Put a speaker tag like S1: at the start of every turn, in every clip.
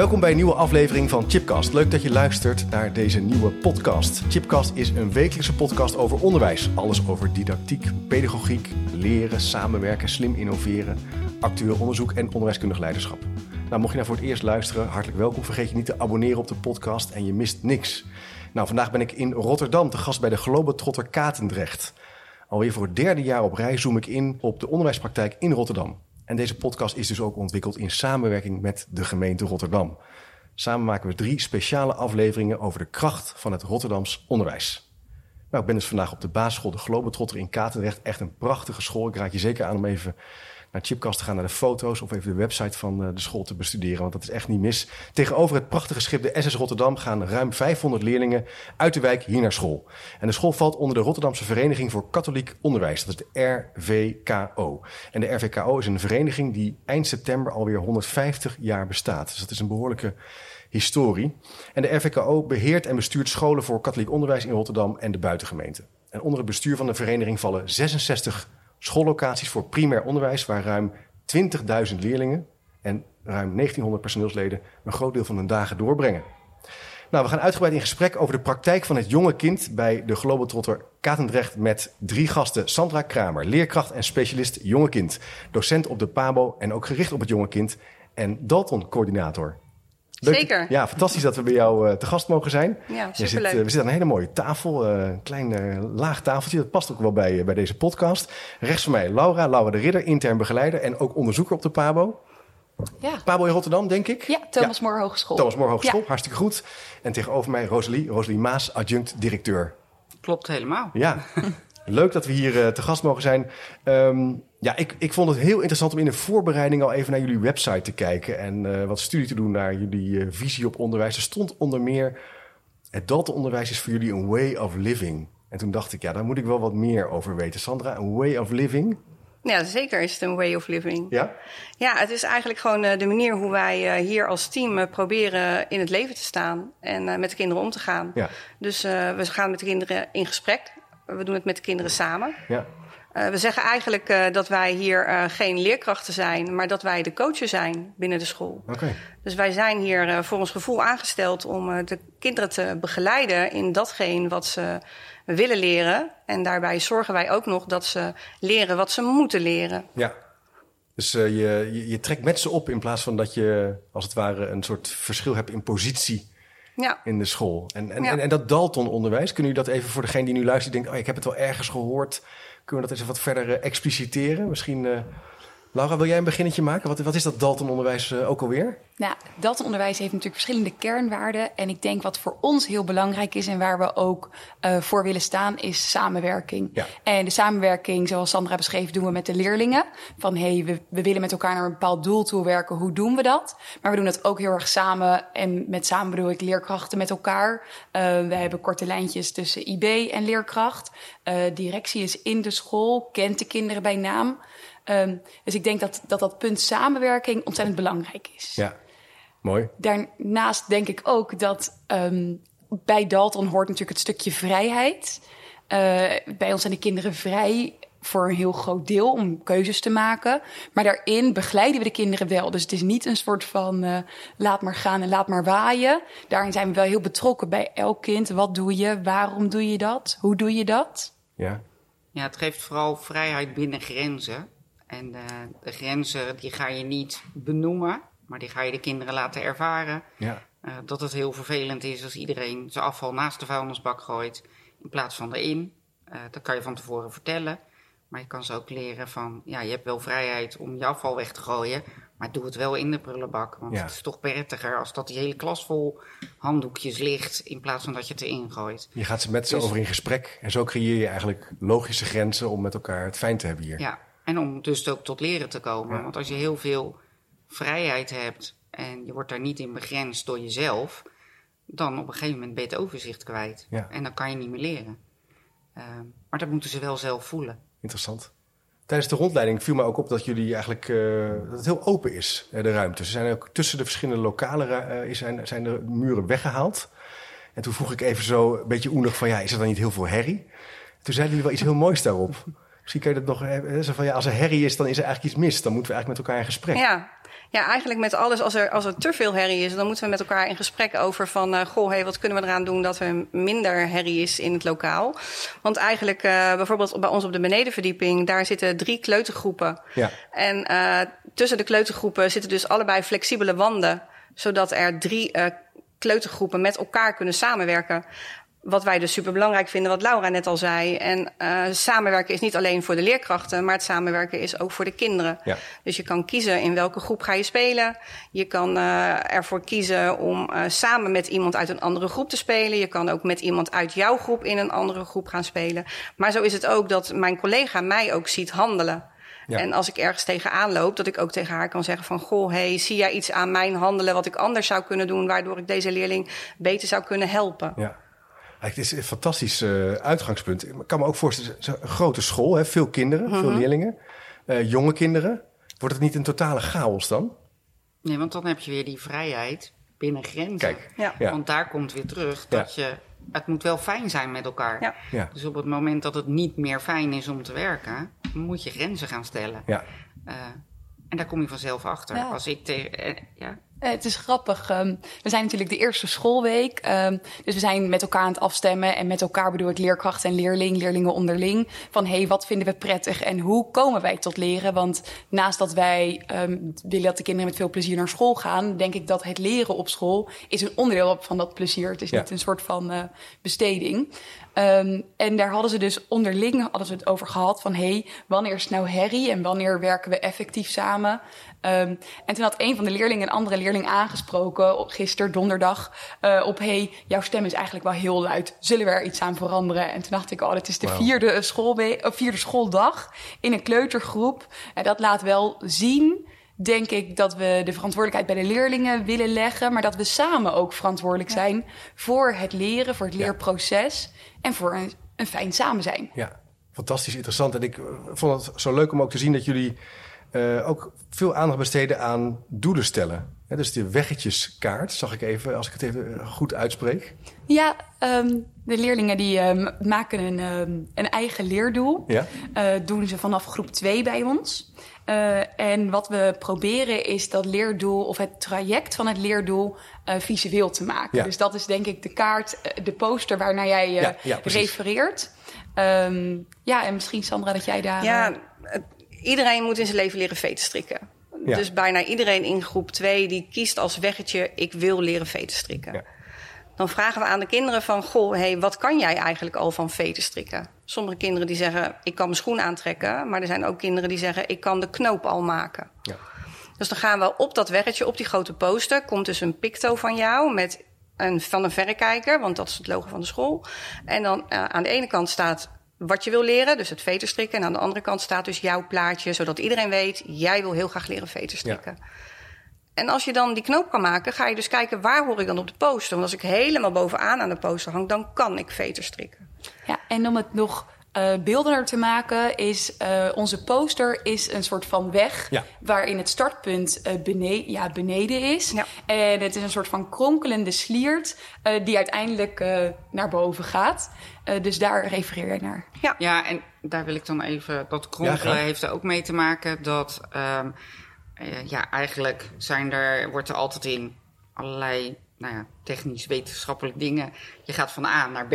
S1: Welkom bij een nieuwe aflevering van Chipcast. Leuk dat je luistert naar deze nieuwe podcast. Chipcast is een wekelijkse podcast over onderwijs. Alles over didactiek, pedagogiek, leren, samenwerken, slim innoveren, actueel onderzoek en onderwijskundig leiderschap. Nou, mocht je nou voor het eerst luisteren, hartelijk welkom. Vergeet je niet te abonneren op de podcast en je mist niks. Nou, vandaag ben ik in Rotterdam te gast bij de Globetrotter Katendrecht. Alweer voor het derde jaar op rij zoom ik in op de onderwijspraktijk in Rotterdam. En deze podcast is dus ook ontwikkeld in samenwerking met de gemeente Rotterdam. Samen maken we drie speciale afleveringen over de kracht van het Rotterdams onderwijs. Nou, ik ben dus vandaag op de basisschool De Globetrotter in Katendrecht. Echt een prachtige school. Ik raad je zeker aan om even naar Chipcast te gaan, naar de foto's of even de website van eh, de school te bestuderen, want dat is echt niet mis. Tegenover het prachtige schip de SS Rotterdam gaan ruim 500 leerlingen uit de wijk hier naar school. En de school valt onder de Rotterdamse Vereniging voor Katholiek Onderwijs, dat is de RVKO. En de RVKO is een vereniging die eind september alweer 150 jaar bestaat. Dus dat is een behoorlijke historie. En de RVKO beheert en bestuurt scholen voor katholiek onderwijs in Rotterdam en de buitengemeente. En onder het bestuur van de vereniging vallen 66 schoollocaties voor primair onderwijs, waar ruim 20.000 leerlingen en ruim 1900 personeelsleden een groot deel van hun dagen doorbrengen. Nou, we gaan uitgebreid in gesprek over de praktijk van het jonge kind bij de Globetrotter Katendrecht met drie gasten. Sandra Kramer, leerkracht en specialist jonge kind, docent op de PABO en ook gericht op het jonge kind en Dalton-coördinator
S2: Zeker.
S1: Ja, fantastisch dat we bij jou uh, te gast mogen zijn.
S2: Ja, superleuk.
S1: Zit, uh, we zitten aan een hele mooie tafel, uh, een klein laag tafeltje. Dat past ook wel bij, bij deze podcast. Rechts van mij Laura, Laura de Ridder, intern begeleider en ook onderzoeker op de PABO.
S2: Ja.
S1: PABO in Rotterdam, denk ik.
S2: Ja, Thomas ja. More Hogeschool.
S1: Thomas More Hogeschool, ja. hartstikke goed. En tegenover mij Rosalie, Rosalie Maas, adjunct directeur.
S3: Klopt helemaal.
S1: Ja, leuk dat we hier te gast mogen zijn. Um, ja, ik, ik vond het heel interessant om in de voorbereiding al even naar jullie website te kijken en uh, wat studie te doen naar jullie uh, visie op onderwijs. Er stond onder meer: het Dalton-onderwijs is voor jullie een way of living. En toen dacht ik, ja, daar moet ik wel wat meer over weten. Sandra, een way of living?
S2: Ja, zeker is het een way of living.
S1: Ja?
S2: Ja, het is eigenlijk gewoon uh, de manier hoe wij hier als team proberen in het leven te staan en met de kinderen om te gaan.
S1: Ja.
S2: Dus we gaan met de kinderen in gesprek. We doen het met de kinderen samen.
S1: Ja.
S2: Uh, we zeggen eigenlijk uh, dat wij hier uh, geen leerkrachten zijn, maar dat wij de coaches zijn binnen de school.
S1: Okay.
S2: Dus wij zijn hier voor ons gevoel aangesteld om de kinderen te begeleiden in datgene wat ze willen leren. En daarbij zorgen wij ook nog dat ze leren wat ze moeten leren.
S1: Ja. Dus je, je, je trekt met ze op in plaats van dat je als het ware een soort verschil hebt in positie
S2: ja.
S1: in de school. En, en,
S2: Ja.
S1: en, en dat Dalton-onderwijs, kunnen jullie dat even voor degene die nu luistert, denkt: oh, ik heb het wel ergens gehoord. Kunnen we dat eens wat verder uh, expliciteren? Misschien, uh, Laura, wil jij een beginnetje maken? Wat, wat is dat Dalton-onderwijs uh, ook alweer?
S4: Nou, Dalton-onderwijs heeft natuurlijk verschillende kernwaarden. En ik denk wat voor ons heel belangrijk is en waar we ook uh, voor willen staan, is samenwerking.
S1: Ja.
S4: En de samenwerking, zoals Sandra beschreef, doen we met de leerlingen. Van hé, hey, we, we willen met elkaar naar een bepaald doel toe werken. Hoe doen we dat? Maar we doen het ook heel erg samen. En met samen bedoel ik leerkrachten met elkaar. Uh, we hebben korte lijntjes tussen IB en leerkracht. Directie is in de school, kent de kinderen bij naam. Um, dus ik denk dat, dat dat punt samenwerking ontzettend belangrijk is.
S1: Ja, mooi.
S4: Daarnaast denk ik ook dat um, bij Dalton hoort natuurlijk het stukje vrijheid. Uh, bij ons zijn de kinderen vrij voor een heel groot deel om keuzes te maken. Maar daarin begeleiden we de kinderen wel. Dus het is niet een soort van uh, laat maar gaan en laat maar waaien. Daarin zijn we wel heel betrokken bij elk kind. Wat doe je? Waarom doe je dat? Hoe doe je dat?
S1: Ja.
S3: Ja, het geeft vooral vrijheid binnen grenzen. En uh, de grenzen die ga je niet benoemen, maar die ga je de kinderen laten ervaren.
S1: Ja.
S3: Uh, dat het heel vervelend is als iedereen zijn afval naast de vuilnisbak gooit in plaats van erin. Uh, dat kan je van tevoren vertellen. Maar je kan ze ook leren van, ja, je hebt wel vrijheid om je afval weg te gooien, maar doe het wel in de prullenbak. Want
S1: Ja.
S3: het is toch prettiger als dat die hele klas vol handdoekjes ligt in plaats van dat je het erin gooit.
S1: Je gaat ze met ze
S3: Dus-
S1: over in gesprek. En zo creëer je eigenlijk logische grenzen om met elkaar het fijn te hebben hier.
S3: Ja, en om dus ook tot leren te komen.
S1: Ja.
S3: Want als je heel veel vrijheid hebt en je wordt daar niet in begrensd door jezelf, dan op een gegeven moment ben je het overzicht kwijt.
S1: Ja.
S3: En dan kan je niet meer leren. Ehm, maar dat moeten ze wel zelf voelen.
S1: Interessant. Tijdens de rondleiding viel me ook op dat jullie eigenlijk eh, dat het heel open is, eh, de ruimte. Ze zijn ook tussen de verschillende lokalen eh, zijn, zijn de muren weggehaald. En toen vroeg ik even zo een beetje oenig van ja, is er dan niet heel veel herrie? Toen zeiden jullie wel iets heel moois daarop. Misschien kun je dat nog eh, zo van ja, als er herrie is, dan is er eigenlijk iets mis. Dan moeten we eigenlijk met elkaar in gesprek.
S2: Ja. Ja, eigenlijk met alles. Als er, als er te veel herrie is, dan moeten we met elkaar in gesprek over van... Uh, goh, hey, wat kunnen we eraan doen dat er minder herrie is in het lokaal? Want eigenlijk, uh, bijvoorbeeld bij ons op de benedenverdieping... daar zitten drie kleutergroepen.
S1: Ja.
S2: En uh, tussen de kleutergroepen zitten dus allebei flexibele wanden... zodat er drie kleutergroepen met elkaar kunnen samenwerken. Wat wij dus super belangrijk vinden, wat Laura net al zei. En uh, samenwerken is niet alleen voor de leerkrachten, maar het samenwerken is ook voor de kinderen.
S1: Ja.
S2: Dus je kan kiezen in welke groep ga je spelen. Je kan uh, ervoor kiezen om uh, samen met iemand uit een andere groep te spelen. Je kan ook met iemand uit jouw groep in een andere groep gaan spelen. Maar zo is het ook dat mijn collega mij ook ziet handelen. Ja. En als ik ergens tegenaan loop, dat ik ook tegen haar kan zeggen van... goh, hey, zie jij iets aan mijn handelen wat ik anders zou kunnen doen... waardoor ik deze leerling beter zou kunnen helpen?
S1: Ja. Het is een fantastisch uh, uitgangspunt. Ik kan me ook voorstellen, een grote school, hè, veel kinderen, mm -hmm. veel leerlingen, uh, jonge kinderen. Wordt het niet een totale chaos dan?
S3: Nee, want dan heb je weer die vrijheid binnen grenzen.
S1: Kijk,
S2: ja.
S1: ja.
S3: Want daar komt weer terug dat ja. je... Het moet wel fijn zijn met elkaar.
S2: Ja.
S1: Ja.
S3: Dus op het moment dat het niet meer fijn is om te werken... moet je grenzen gaan stellen.
S1: Ja.
S3: Uh, en daar kom je vanzelf achter.
S4: Ja.
S3: Als ik tegen... ja,
S4: het is grappig. Um, we zijn natuurlijk de eerste schoolweek. Um, dus we zijn met elkaar aan het afstemmen. En met elkaar bedoel ik leerkracht en leerling, leerlingen onderling. Van hé, hey, wat vinden we prettig en hoe komen wij tot leren? Want naast dat wij um, willen dat de kinderen met veel plezier naar school gaan, denk ik dat het leren op school is een onderdeel van dat plezier. Het is
S1: Ja.
S4: niet een soort van uh, besteding. Um, en daar hadden ze dus onderling hadden ze het over gehad van hé, hey, wanneer is het nou herrie en wanneer werken we effectief samen? Um, en toen had een van de leerlingen een andere leerling aangesproken, op- gisteren donderdag, uh, op hey, jouw stem is eigenlijk wel heel luid. Zullen we er iets aan veranderen? En toen dacht ik, oh, het is de vierde, schoolwe- of vierde schooldag in een kleutergroep. En dat laat wel zien, denk ik, dat we de verantwoordelijkheid bij de leerlingen willen leggen, maar dat we samen ook verantwoordelijk zijn voor het leren, voor het
S1: Ja.
S4: leerproces en voor een, een fijn samen zijn.
S1: Ja, fantastisch interessant. En ik eh, vond het zo leuk om ook te zien dat jullie eh, ook veel aandacht besteden aan doelen stellen. Hè, dus de weggetjeskaart, zag ik even, als ik het even eh, goed uitspreek.
S4: Ja, um, de leerlingen die um, maken een, um, een eigen leerdoel.
S1: Ja,
S4: Uh, doen ze vanaf groep 2 bij ons. Uh, en wat we proberen is dat leerdoel of het traject van het leerdoel uh, visueel te maken.
S1: Ja.
S4: Dus dat is denk ik de kaart, eh, de poster waarnaar jij uh,
S1: Ja,
S4: refereert. Um, ja, en misschien Sandra dat jij daar...
S2: Ja,
S4: uh,
S2: iedereen moet in zijn leven leren veten strikken.
S1: Ja.
S2: Dus bijna iedereen in groep 2 die kiest als weggetje... ik wil leren veten strikken.
S1: Ja.
S2: Dan vragen we aan de kinderen van... goh, hey, wat kan jij eigenlijk al van veten strikken? Sommige kinderen die zeggen, ik kan mijn schoen aantrekken... maar er zijn ook kinderen die zeggen, ik kan de knoop al maken.
S1: ja.
S2: Dus dan gaan we op dat weggetje, op die grote poster... komt dus een picto van jou met een, van een verrekijker... want dat is het logo van de school. En dan uh, aan de ene kant staat wat je wil leren, dus het veterstrikken. En aan de andere kant staat dus jouw plaatje... zodat iedereen weet, jij wil heel graag leren veterstrikken. En als je dan die knoop kan maken, ga je dus kijken... waar hoor ik dan op de poster? Want als ik helemaal bovenaan aan de poster hang... dan kan ik veterstrikken.
S4: Ja, en om het nog uh, beeldener te maken, is uh, onze poster is een soort van weg
S1: Ja.
S4: waarin het startpunt uh, bene ja, beneden is.
S2: Ja.
S4: En het is een soort van kronkelende sliert uh, die uiteindelijk uh, naar boven gaat. Uh, dus daar refereer jij naar.
S3: Ja, en daar wil ik dan even. Dat kronkelen heeft er ook mee te maken dat. ehm, eh, ja, eigenlijk zijn er, wordt er altijd in allerlei nou ja, technisch-wetenschappelijke dingen. Je gaat van A naar B.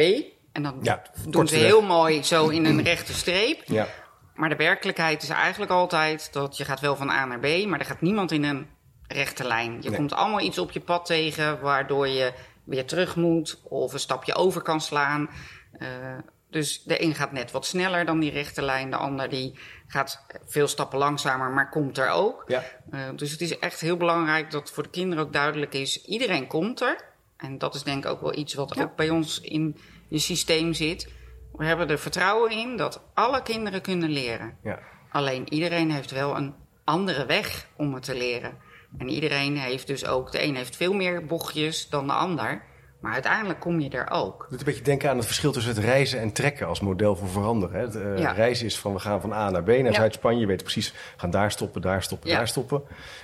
S3: En dan
S1: Ja,
S3: doen ze heel mooi zo in een rechte streep.
S1: ja.
S3: Maar de werkelijkheid is eigenlijk altijd dat je gaat wel van A naar B, maar er gaat niemand in een rechte lijn. Je
S1: Nee.
S3: komt allemaal iets op je pad tegen waardoor je weer terug moet of een stapje over kan slaan. Uh, dus de een gaat net wat sneller dan die rechte lijn, de ander die gaat veel stappen langzamer, maar komt er ook.
S1: ja.
S3: Uh, dus het is echt heel belangrijk dat voor de kinderen ook duidelijk is: iedereen komt er. En dat is denk ik ook wel iets wat
S2: Ja.
S3: ook bij ons in je systeem zit. We hebben er vertrouwen in dat alle kinderen kunnen leren.
S1: ja.
S3: Alleen iedereen heeft wel een andere weg om het te leren. En iedereen heeft dus ook, de een heeft veel meer bochtjes dan de ander. Maar uiteindelijk kom je er ook.
S1: Het doet een beetje denken aan het verschil tussen het reizen en trekken als model voor veranderen. Het uh,
S3: Ja.
S1: reizen is van we gaan van A naar B naar
S2: Ja.
S1: Zuid-Spanje. Je weet precies, we gaan daar stoppen, daar stoppen,
S3: Ja.
S1: daar stoppen.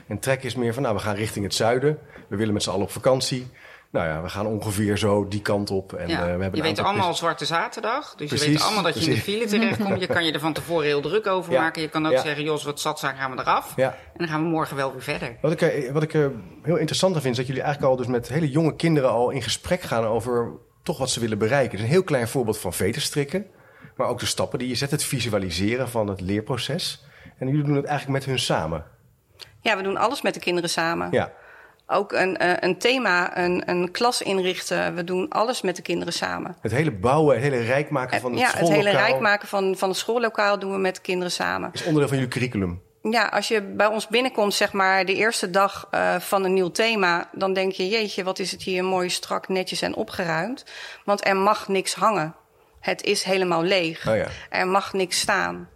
S1: En trekken is meer van nou, we gaan richting het zuiden. We willen met z'n allen op vakantie. Nou ja, we gaan ongeveer zo die kant op. En,
S3: Ja.
S1: eh, we hebben
S3: je weet allemaal Zwarte Zaterdag. Dus je weet allemaal dat je in de file terechtkomt. Je kan je er van tevoren heel druk over
S1: Ja.
S3: maken. Je kan ook
S1: Ja.
S3: zeggen, Jos, wat zat zijn, gaan we eraf. En dan gaan we morgen wel weer verder.
S1: Wat ik, eh, wat ik eh, heel interessant vind, is dat jullie eigenlijk al dus met hele jonge kinderen al in gesprek gaan over toch wat ze willen bereiken. Het is een heel klein voorbeeld van veterstrikken, maar ook de stappen die je zet, het visualiseren van het leerproces. En jullie doen het eigenlijk met hun samen.
S2: Ja, we doen alles met de kinderen samen.
S1: Ja,
S2: Ook een, eh, een thema, een, een klas inrichten. We doen alles met de kinderen samen.
S1: het hele bouwen, het hele rijk maken van het
S2: ja, het hele rijk maken van, van het schoollokaal doen we met de kinderen samen.
S1: is onderdeel van jullie curriculum.
S2: Ja, als je bij ons binnenkomt, zeg maar, de eerste dag eh, van een nieuw thema, dan denk je, jeetje, wat is het hier mooi, strak, netjes en opgeruimd. Want er mag niks hangen. Het is helemaal leeg.
S1: Oh ja.
S2: Er mag niks staan.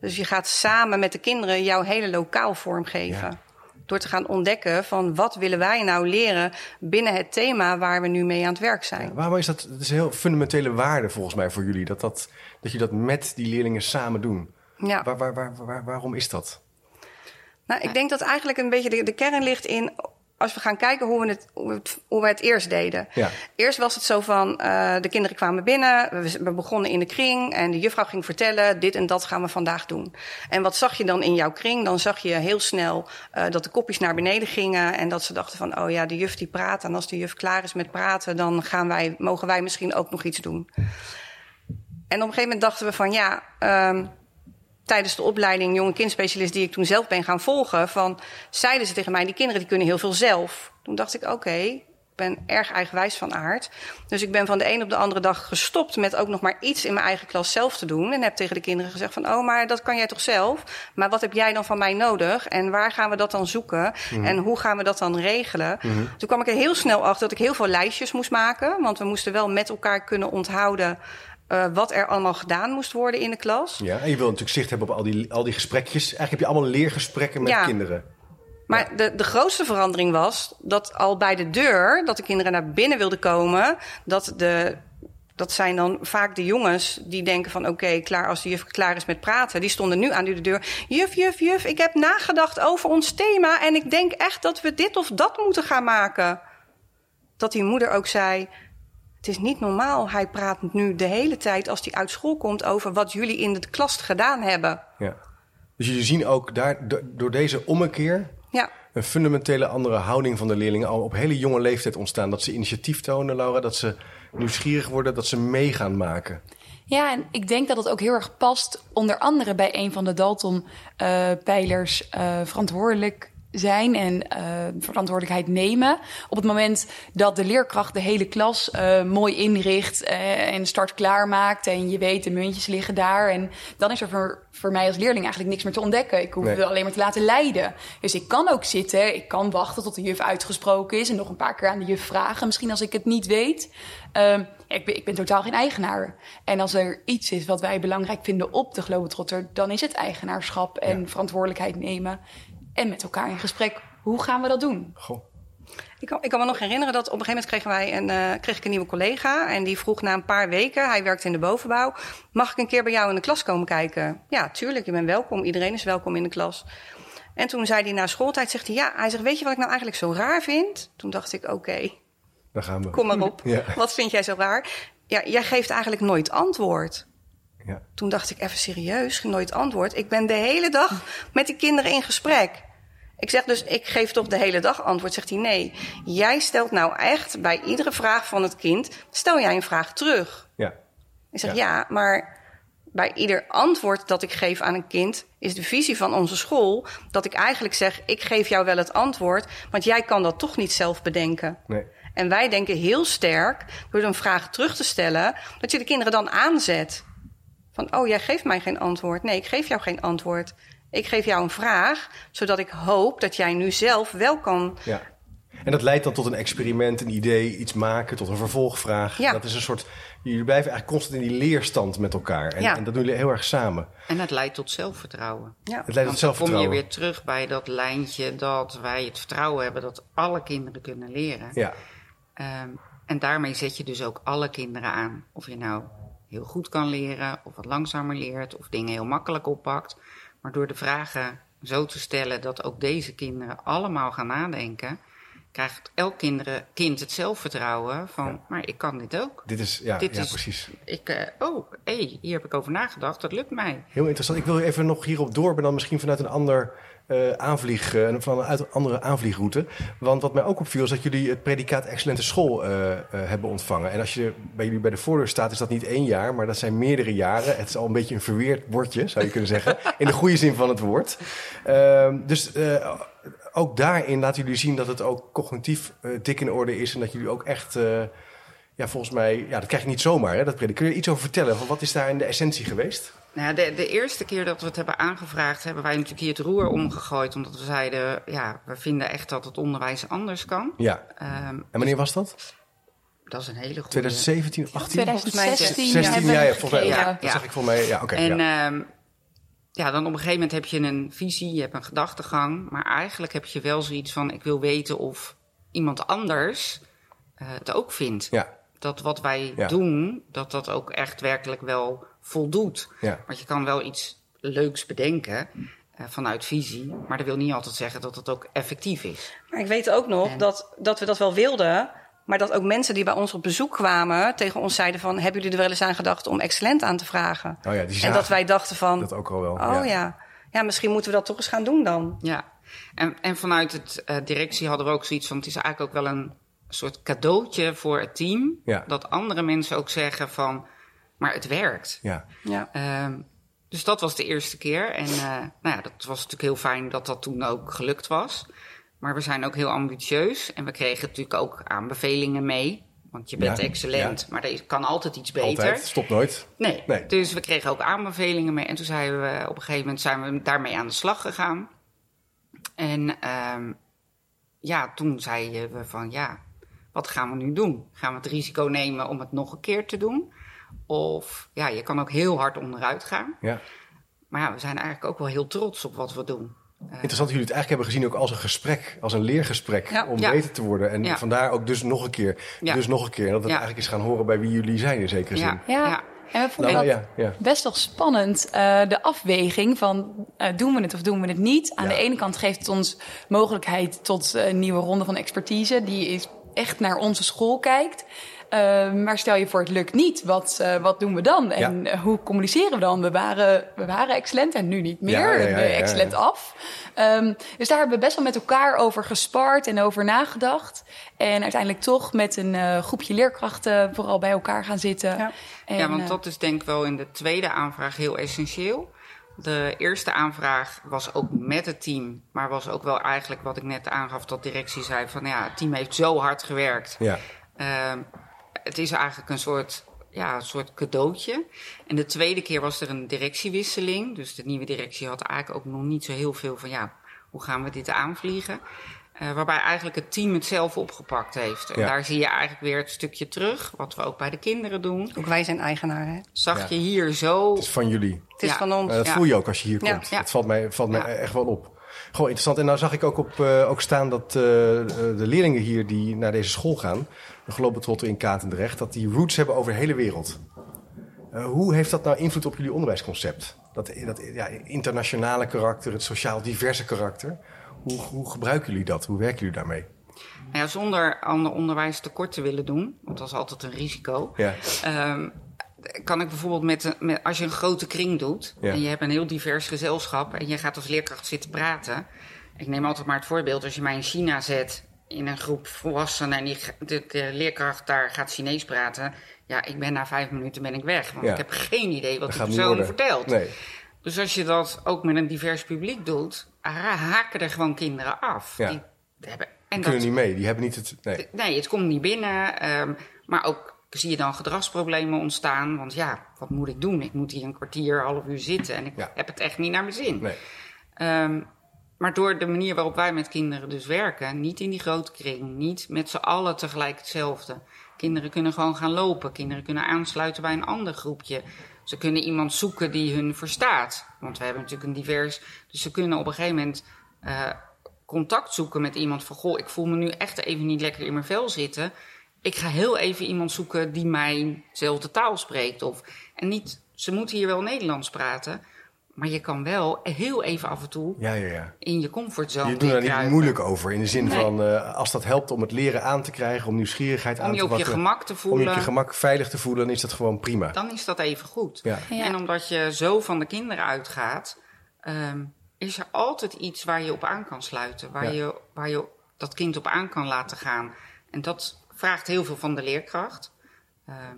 S2: Dus je gaat samen met de kinderen jouw hele lokaal vormgeven.
S1: Ja.
S2: Door te gaan ontdekken van wat willen wij nou leren binnen het thema waar we nu mee aan het werk zijn.
S1: Waarom is dat? Het is een heel fundamentele waarde volgens mij voor jullie, dat, dat, dat je dat met die leerlingen samen doen.
S2: Ja.
S1: Waar, waar, waar, waar- waarom is dat?
S2: Nou, ik denk dat eigenlijk een beetje de, de kern ligt in. Als we gaan kijken hoe we het, hoe we het, hoe we het eerst deden.
S1: Ja.
S2: Eerst was het zo van: eh, de kinderen kwamen binnen, we, we begonnen in de kring en de juffrouw ging vertellen: dit en dat gaan we vandaag doen. En wat zag je dan in jouw kring? Dan zag je heel snel eh, dat de kopjes naar beneden gingen en dat ze dachten: van, oh ja, de juf die praat. En als de juf klaar is met praten, dan gaan wij, mogen wij misschien ook nog iets doen. En op een gegeven moment dachten we van ja. ehm, tijdens de opleiding jonge kindspecialist die ik toen zelf ben gaan volgen, van zeiden ze tegen mij, die kinderen die kunnen heel veel zelf. Toen dacht ik, oké, ik ben erg eigenwijs van aard. Dus ik ben van de een op de andere dag gestopt met ook nog maar iets in mijn eigen klas zelf te doen. En heb tegen de kinderen gezegd van, oh, maar dat kan jij toch zelf? Maar wat heb jij dan van mij nodig? En waar gaan we dat dan zoeken? En hoe gaan we dat dan regelen? Toen kwam ik er heel snel achter dat ik heel veel lijstjes moest maken. Want we moesten wel met elkaar kunnen onthouden eh, wat er allemaal gedaan moest worden in de klas.
S1: Ja, en je wil natuurlijk zicht hebben op al die, al die gesprekjes. Eigenlijk heb je allemaal leergesprekken met
S2: Ja.
S1: kinderen.
S2: Maar de, de grootste verandering was dat al bij de deur, dat de kinderen naar binnen wilden komen, dat de. Dat zijn dan vaak de jongens die denken van oké, klaar als de juf klaar is met praten. Die stonden nu aan de deur. Juf, juf, juf, ik heb nagedacht over ons thema en ik denk echt dat we dit of dat moeten gaan maken. Dat die moeder ook zei, het is niet normaal. Hij praat nu de hele tijd als hij uit school komt over wat jullie in de klas gedaan hebben.
S1: Ja. Dus jullie zien ook daar, do- door deze ommekeer
S2: Ja,
S1: een fundamentele andere houding van de leerlingen al op hele jonge leeftijd ontstaan. Dat ze initiatief tonen, Laura, dat ze nieuwsgierig worden, dat ze mee gaan maken.
S4: Ja, en ik denk dat het ook heel erg past, onder andere bij een van de Dalton-pijlers, eh, verantwoordelijk zijn en eh, verantwoordelijkheid nemen. Op het moment dat de leerkracht de hele klas eh, mooi inricht eh, en start klaar maakt en je weet de muntjes liggen daar. En dan is er voor, voor mij als leerling eigenlijk niks meer te ontdekken. Ik hoef
S1: Nee.
S4: het alleen maar te laten leiden. Dus ik kan ook zitten, ik kan wachten tot de juf uitgesproken is en nog een paar keer aan de juf vragen. Misschien als ik het niet weet. Ehm, ik, ben, ik ben totaal geen eigenaar. En als er iets is wat wij belangrijk vinden op de Globetrotter, dan is het eigenaarschap en
S1: Ja.
S4: verantwoordelijkheid nemen. En met elkaar in gesprek. Hoe gaan we dat doen?
S1: Goh.
S2: Ik kan, ik kan me nog herinneren dat op een gegeven moment kregen wij een, eh, kreeg ik een nieuwe collega. En die vroeg na een paar weken, hij werkte in de bovenbouw. Mag ik een keer bij jou in de klas komen kijken? Ja, tuurlijk, je bent welkom. Iedereen is welkom in de klas. En toen zei hij na schooltijd, zegt hij, ja, hij zegt, weet je wat ik nou eigenlijk zo raar vind? Toen dacht ik, oké,
S1: Daar gaan we.
S2: kom maar op.
S1: Ja.
S2: Wat vind jij zo raar? Ja, jij geeft eigenlijk nooit antwoord.
S1: Ja.
S2: Toen dacht ik even serieus, nooit antwoord. Ik ben de hele dag met die kinderen in gesprek. Ik zeg dus, ik geef toch de hele dag antwoord. Zegt hij, nee, jij stelt nou echt bij iedere vraag van het kind, stel jij een vraag terug.
S1: Ja.
S2: Ik zeg,
S1: Ja.
S2: ja, maar bij ieder antwoord dat ik geef aan een kind, is de visie van onze school dat ik eigenlijk zeg, ik geef jou wel het antwoord, want jij kan dat toch niet zelf bedenken.
S1: Nee.
S2: En wij denken heel sterk, door een vraag terug te stellen, dat je de kinderen dan aanzet. Van, oh, jij geeft mij geen antwoord. Nee, ik geef jou geen antwoord. Ik geef jou een vraag, zodat ik hoop dat jij nu zelf wel kan.
S1: Ja. En dat leidt dan tot een experiment, een idee, iets maken, tot een vervolgvraag.
S2: Ja.
S1: Dat is een soort. Jullie blijven eigenlijk constant in die leerstand met elkaar. En,
S2: Ja.
S1: en dat doen jullie heel erg samen.
S3: En het leidt tot zelfvertrouwen.
S2: Ja.
S1: Het leidt tot
S3: Want dan kom
S1: zelfvertrouwen.
S3: je weer terug bij dat lijntje dat wij het vertrouwen hebben dat alle kinderen kunnen leren.
S1: Ja.
S3: Ehm, en daarmee zet je dus ook alle kinderen aan. Of je nou heel goed kan leren, of wat langzamer leert, of dingen heel makkelijk oppakt. Maar door de vragen zo te stellen dat ook deze kinderen allemaal gaan nadenken, krijgt elk kinderen, kind het zelfvertrouwen van,
S1: Ja.
S3: maar ik kan dit ook.
S1: Dit is, ja,
S3: Dit
S1: ja
S3: is-
S1: precies.
S3: Ik, eh, oh, hé, hey, hier heb ik over nagedacht, dat lukt mij.
S1: Heel interessant. Ik wil even nog hierop door, maar dan misschien vanuit een ander eh aanvlieg, eh, vanuit een andere aanvliegroute. Want wat mij ook opviel is dat jullie het predicaat excellente school eh, hebben ontvangen. En als je bij jullie bij de voordeur staat, is dat niet één jaar, maar dat zijn meerdere jaren. Het is al een beetje een verweerd woordje, zou je kunnen zeggen, in de goede zin van het woord. Ehm, dus ook daarin laten jullie zien dat het ook cognitief dik in orde is en dat jullie ook echt. Ja, volgens mij, ja, dat krijg je niet zomaar, hè, dat. Kun je er iets over vertellen? Van wat is daar in de essentie geweest?
S3: Nou, ja, de, de eerste keer dat we het hebben aangevraagd, hebben wij natuurlijk hier het roer omgegooid. Omdat we zeiden, ja, we vinden echt dat het onderwijs anders kan.
S1: Ja.
S3: Ehm,
S1: En wanneer was dat?
S3: dat is een hele goede.
S1: 2017, 18?
S4: 2016
S1: 16,
S4: hebben we
S1: ja, ja, volgens mij.
S4: gekregen.
S1: Ja, dat zag ik voor mij. Ja, oké.
S3: en
S1: ja.
S3: ehm, ja, dan op een gegeven moment heb je een visie, je hebt een gedachtegang. Maar eigenlijk heb je wel zoiets van, ik wil weten of iemand anders eh, het ook vindt.
S1: ja,
S3: Dat wat wij
S1: Ja.
S3: doen, dat dat ook echt werkelijk wel voldoet.
S1: ja,
S3: Want je kan wel iets leuks bedenken eh, vanuit visie. Maar dat wil niet altijd zeggen dat het ook effectief is.
S2: Maar ik weet ook nog
S3: En-
S2: dat, dat we dat wel wilden. Maar dat ook mensen die bij ons op bezoek kwamen tegen ons zeiden van... hebben jullie er wel eens aan gedacht om excellent aan te vragen?
S1: Oh ja, die
S2: en dat wij dachten van,
S1: dat ook al wel.
S2: oh ja. ja. misschien moeten we dat toch eens gaan doen dan.
S3: Ja, en, en vanuit het eh, directie hadden we ook zoiets van... het is eigenlijk ook wel een soort cadeautje voor het team...
S1: Ja.
S3: dat andere mensen ook zeggen van... maar het werkt.
S1: Ja,
S2: Ja.
S3: Ehm, dus dat was de eerste keer. En eh, nou ja, dat was natuurlijk heel fijn dat dat toen ook gelukt was. Maar we zijn ook heel ambitieus. En we kregen natuurlijk ook aanbevelingen mee. Want je bent
S1: Ja,
S3: excellent, maar er kan altijd iets beter.
S1: altijd. Stopt nooit.
S3: Nee.
S1: Nee.
S3: Dus we kregen ook aanbevelingen mee. En toen zijn we op een gegeven moment zijn we daarmee aan de slag gegaan. En ehm, ja, toen zeiden we van ja, wat gaan we nu doen? Gaan we het risico nemen om het nog een keer te doen? Of ja, je kan ook heel hard onderuit gaan.
S1: Ja.
S3: Maar ja, we zijn eigenlijk ook wel heel trots op wat we doen.
S1: Interessant dat jullie het eigenlijk hebben gezien ook als een gesprek, als een leergesprek
S2: Ja.
S1: om
S3: Ja.
S1: beter te worden. En
S3: Ja.
S1: vandaar ook dus nog een keer,
S3: Ja.
S1: dus nog een keer. En dat het
S3: Ja.
S1: eigenlijk is gaan horen bij wie jullie zijn in zekere zin.
S3: Ja.
S4: En we vonden
S1: Nou,
S4: dat
S1: ja, ja.
S4: best wel spannend, eh, de afweging van eh, doen we het of doen we het niet. Aan
S1: Ja.
S4: de ene kant geeft het ons mogelijkheid tot een nieuwe ronde van expertise, die is echt naar onze school kijkt. Eh, maar stel je voor, het lukt niet. Wat, eh, wat doen we dan? En
S1: Ja.
S4: eh, hoe communiceren we dan? We waren, we waren excellent en nu niet meer.
S1: Ja, ja, ja,
S4: We
S1: ja, ja.
S4: excellent af. Ehm, dus daar hebben we best wel met elkaar over gespart en over nagedacht. En uiteindelijk toch met een eh, groepje leerkrachten vooral bij elkaar gaan zitten.
S2: Ja.
S4: En,
S3: ja, want dat is denk ik wel in de tweede aanvraag heel essentieel. De eerste aanvraag was ook met het team, maar was ook wel eigenlijk wat ik net aangaf, dat directie zei van ja, het team heeft zo hard gewerkt.
S1: Ja.
S3: Ehm, het is eigenlijk een soort, ja, een soort cadeautje. En de tweede keer was er een directiewisseling. Dus de nieuwe directie had eigenlijk ook nog niet zo heel veel van ja, hoe gaan we dit aanvliegen? Eh, waarbij eigenlijk het team het zelf opgepakt heeft. En
S1: Ja.
S3: daar zie je eigenlijk weer het stukje terug, wat we ook bij de kinderen doen.
S2: Ook wij zijn eigenaar, hè?
S3: Zag
S1: Ja.
S3: je hier zo.
S1: Het is van jullie.
S2: Het is
S3: Ja.
S2: van ons.
S1: Maar dat
S3: Ja.
S1: voel je ook als je hier
S2: Ja.
S1: komt.
S3: Ja.
S1: Dat valt mij, valt mij
S3: Ja.
S1: echt wel op. Gewoon interessant. En nou zag ik ook, op, eh, ook staan dat eh, de leerlingen hier die naar deze school gaan, de Globetrotter in Katendrecht, dat die roots hebben over de hele wereld. Eh, hoe heeft dat nou invloed op jullie onderwijsconcept? Dat, dat ja, internationale karakter, het sociaal diverse karakter. Hoe, hoe gebruiken jullie dat? Hoe werken jullie daarmee?
S3: Nou ja, zonder ander onderwijs tekort te willen doen, want dat is altijd een risico.
S1: Ja,
S3: Ehm, kan ik bijvoorbeeld met, met als je een grote kring doet
S1: Ja.
S3: en je hebt een heel divers gezelschap en je gaat als leerkracht zitten praten. Ik neem altijd maar het voorbeeld als je mij in China zet in een groep volwassenen en die, de, de leerkracht daar gaat Chinees praten. Ja, ik ben na vijf minuten ben ik weg, want
S1: Ja.
S3: ik heb geen idee wat
S1: dat
S3: die persoon vertelt.
S1: Nee.
S3: Dus als je dat ook met een divers publiek doet, haken er gewoon kinderen af.
S1: Ja.
S3: Die hebben, en
S1: Die
S3: dat,
S1: kunnen niet mee. Die hebben niet het. Nee.
S3: Nee, het komt niet binnen. ehm, maar ook zie je dan gedragsproblemen ontstaan. Want ja, wat moet ik doen? Ik moet hier een kwartier, half uur zitten en ik
S1: Ja.
S3: heb het echt niet naar mijn zin.
S1: nee.
S3: Ehm, maar door de manier waarop wij met kinderen dus werken, niet in die grote kring, niet met z'n allen tegelijk hetzelfde. Kinderen kunnen gewoon gaan lopen, kinderen kunnen aansluiten bij een ander groepje. Ze kunnen iemand zoeken die hun verstaat. Want we hebben natuurlijk een divers. Dus ze kunnen op een gegeven moment eh, contact zoeken met iemand van: Goh, ik voel me nu echt even niet lekker in mijn vel zitten. Ik ga heel even iemand zoeken die mijnzelfde taal spreekt. Of, en niet, ze moeten hier wel Nederlands praten. Maar je kan wel heel even af en toe
S1: Ja, ja, ja.
S3: in je comfortzone
S1: Je doet daar niet moeilijk over. In de zin
S3: Nee.
S1: van, eh, als dat helpt om het leren aan te krijgen, om nieuwsgierigheid aan
S3: Om je
S1: te
S3: op je gemak te
S1: Om
S3: voelen,
S1: je op je gemak veilig te voelen, dan is dat gewoon prima.
S3: dan is dat even goed.
S1: Ja.
S4: Ja.
S3: En omdat je zo van de kinderen uitgaat, ehm, is er altijd iets waar je op aan kan sluiten. Waar,
S1: Ja.
S3: je, waar je dat kind op aan kan laten gaan. En dat vraagt heel veel van de leerkracht. Ehm,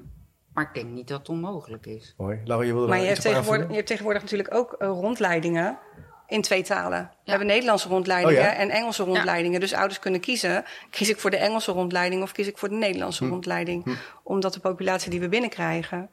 S3: maar ik denk niet dat het onmogelijk is.
S1: Mooi. Laura, je wilde
S2: Maar je hebt, tegenwoordig, je hebt tegenwoordig natuurlijk ook eh, rondleidingen in twee talen. We hebben Nederlandse rondleidingen
S1: Oh ja?
S2: en Engelse rondleidingen. Dus ouders kunnen kiezen, kies ik voor de Engelse rondleiding of kies ik voor de Nederlandse
S1: Hm.
S2: rondleiding. Omdat de populatie die we binnenkrijgen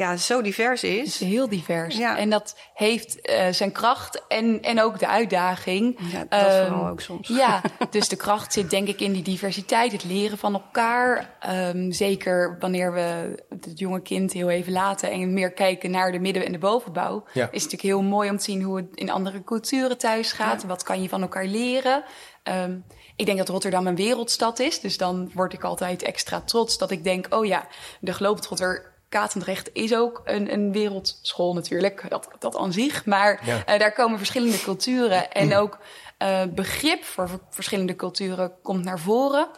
S2: ja, zo divers
S4: Het
S2: is.
S4: is heel divers.
S2: Ja.
S4: En dat heeft eh, zijn kracht en, en ook de uitdaging.
S2: Ja, dat
S4: Ehm,
S2: vooral ook soms.
S4: Ja, dus de kracht zit denk ik in die diversiteit, het leren van elkaar. Ehm, zeker wanneer we het jonge kind heel even laten en meer kijken naar de midden- en de bovenbouw.
S1: Ja.
S4: Is het natuurlijk heel mooi om te zien hoe het in andere culturen thuis gaat. Wat kan je van elkaar leren? Ehm, ik denk dat Rotterdam een wereldstad is. Dus dan word ik altijd extra trots dat ik denk... oh ja, de Globetrotter Katendrecht is ook een, een wereldschool natuurlijk. Dat, dat aan zich. Maar
S1: Ja.
S4: eh, daar komen verschillende culturen. En ook eh, begrip voor verschillende culturen komt naar voren.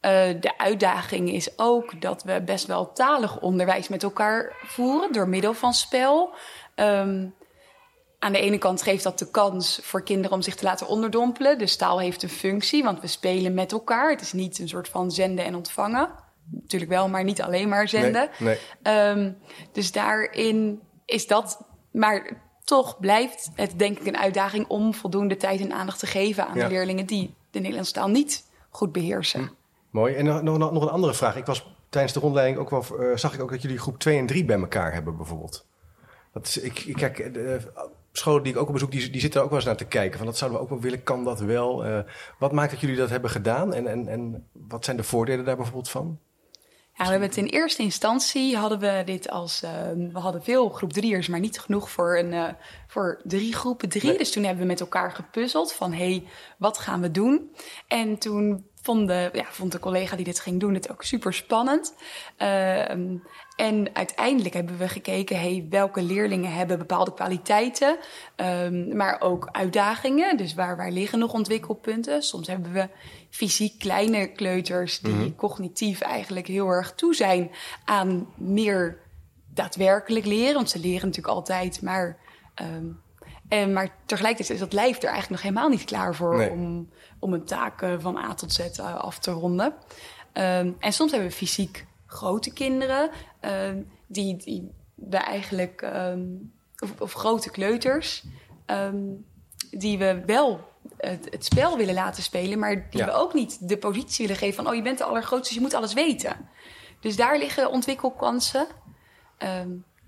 S4: Eh, de uitdaging is ook dat we best wel talig onderwijs met elkaar voeren... door middel van spel... Ehm, aan de ene kant geeft dat de kans voor kinderen om zich te laten onderdompelen. Dus taal heeft een functie, want we spelen met elkaar. Het is niet een soort van zenden en ontvangen. Natuurlijk wel, maar niet alleen maar zenden.
S1: Nee,
S4: Ehm, dus daarin is dat. Maar toch blijft het denk ik een uitdaging om voldoende tijd en aandacht te geven aan
S1: Ja.
S4: de leerlingen die de Nederlandse taal niet goed beheersen.
S1: Mooi. En nog, nog, nog een andere vraag. Ik was tijdens de rondleiding ook wel, eh, zag ik ook dat jullie groep 2 en 3 bij elkaar hebben bijvoorbeeld. Dat is, ik, ik kijk, de eh, scholen die ik ook op bezoek, die, die zitten er ook wel eens naar te kijken. Van dat zouden we ook wel willen, kan dat wel? Eh, wat maakt dat jullie dat hebben gedaan? En, en, en wat zijn de voordelen daar bijvoorbeeld van?
S4: Ja, we hebben het in eerste instantie hadden we dit als eh, we hadden veel groep drieërs, maar niet genoeg voor een eh, voor drie groepen drie.
S1: Nee.
S4: Dus toen hebben we met elkaar gepuzzeld van hé, hey, wat gaan we doen? En toen vond de, ja, vond de collega die dit ging doen het ook super spannend. Ehm, en uiteindelijk hebben we gekeken, hey, welke leerlingen hebben bepaalde kwaliteiten, ehm, maar ook uitdagingen. Dus waar, waar liggen nog ontwikkelpunten? Soms hebben we fysiek kleine kleuters die cognitief eigenlijk heel erg toe zijn aan meer daadwerkelijk leren. Want ze leren natuurlijk altijd, maar, ehm, en, maar tegelijkertijd is dat lijf er eigenlijk nog helemaal niet klaar voor
S1: Nee.
S4: om, om een taak eh, van A tot Z eh, af te ronden. Ehm, en soms hebben we fysiek grote kinderen ehm, die, die we eigenlijk, ehm, of, of grote kleuters, die we wel het, het spel willen laten spelen, maar die
S1: Ja.
S4: we ook niet de positie willen geven van, oh je bent de allergrootste, dus je moet alles weten. Dus daar liggen ontwikkelkansen.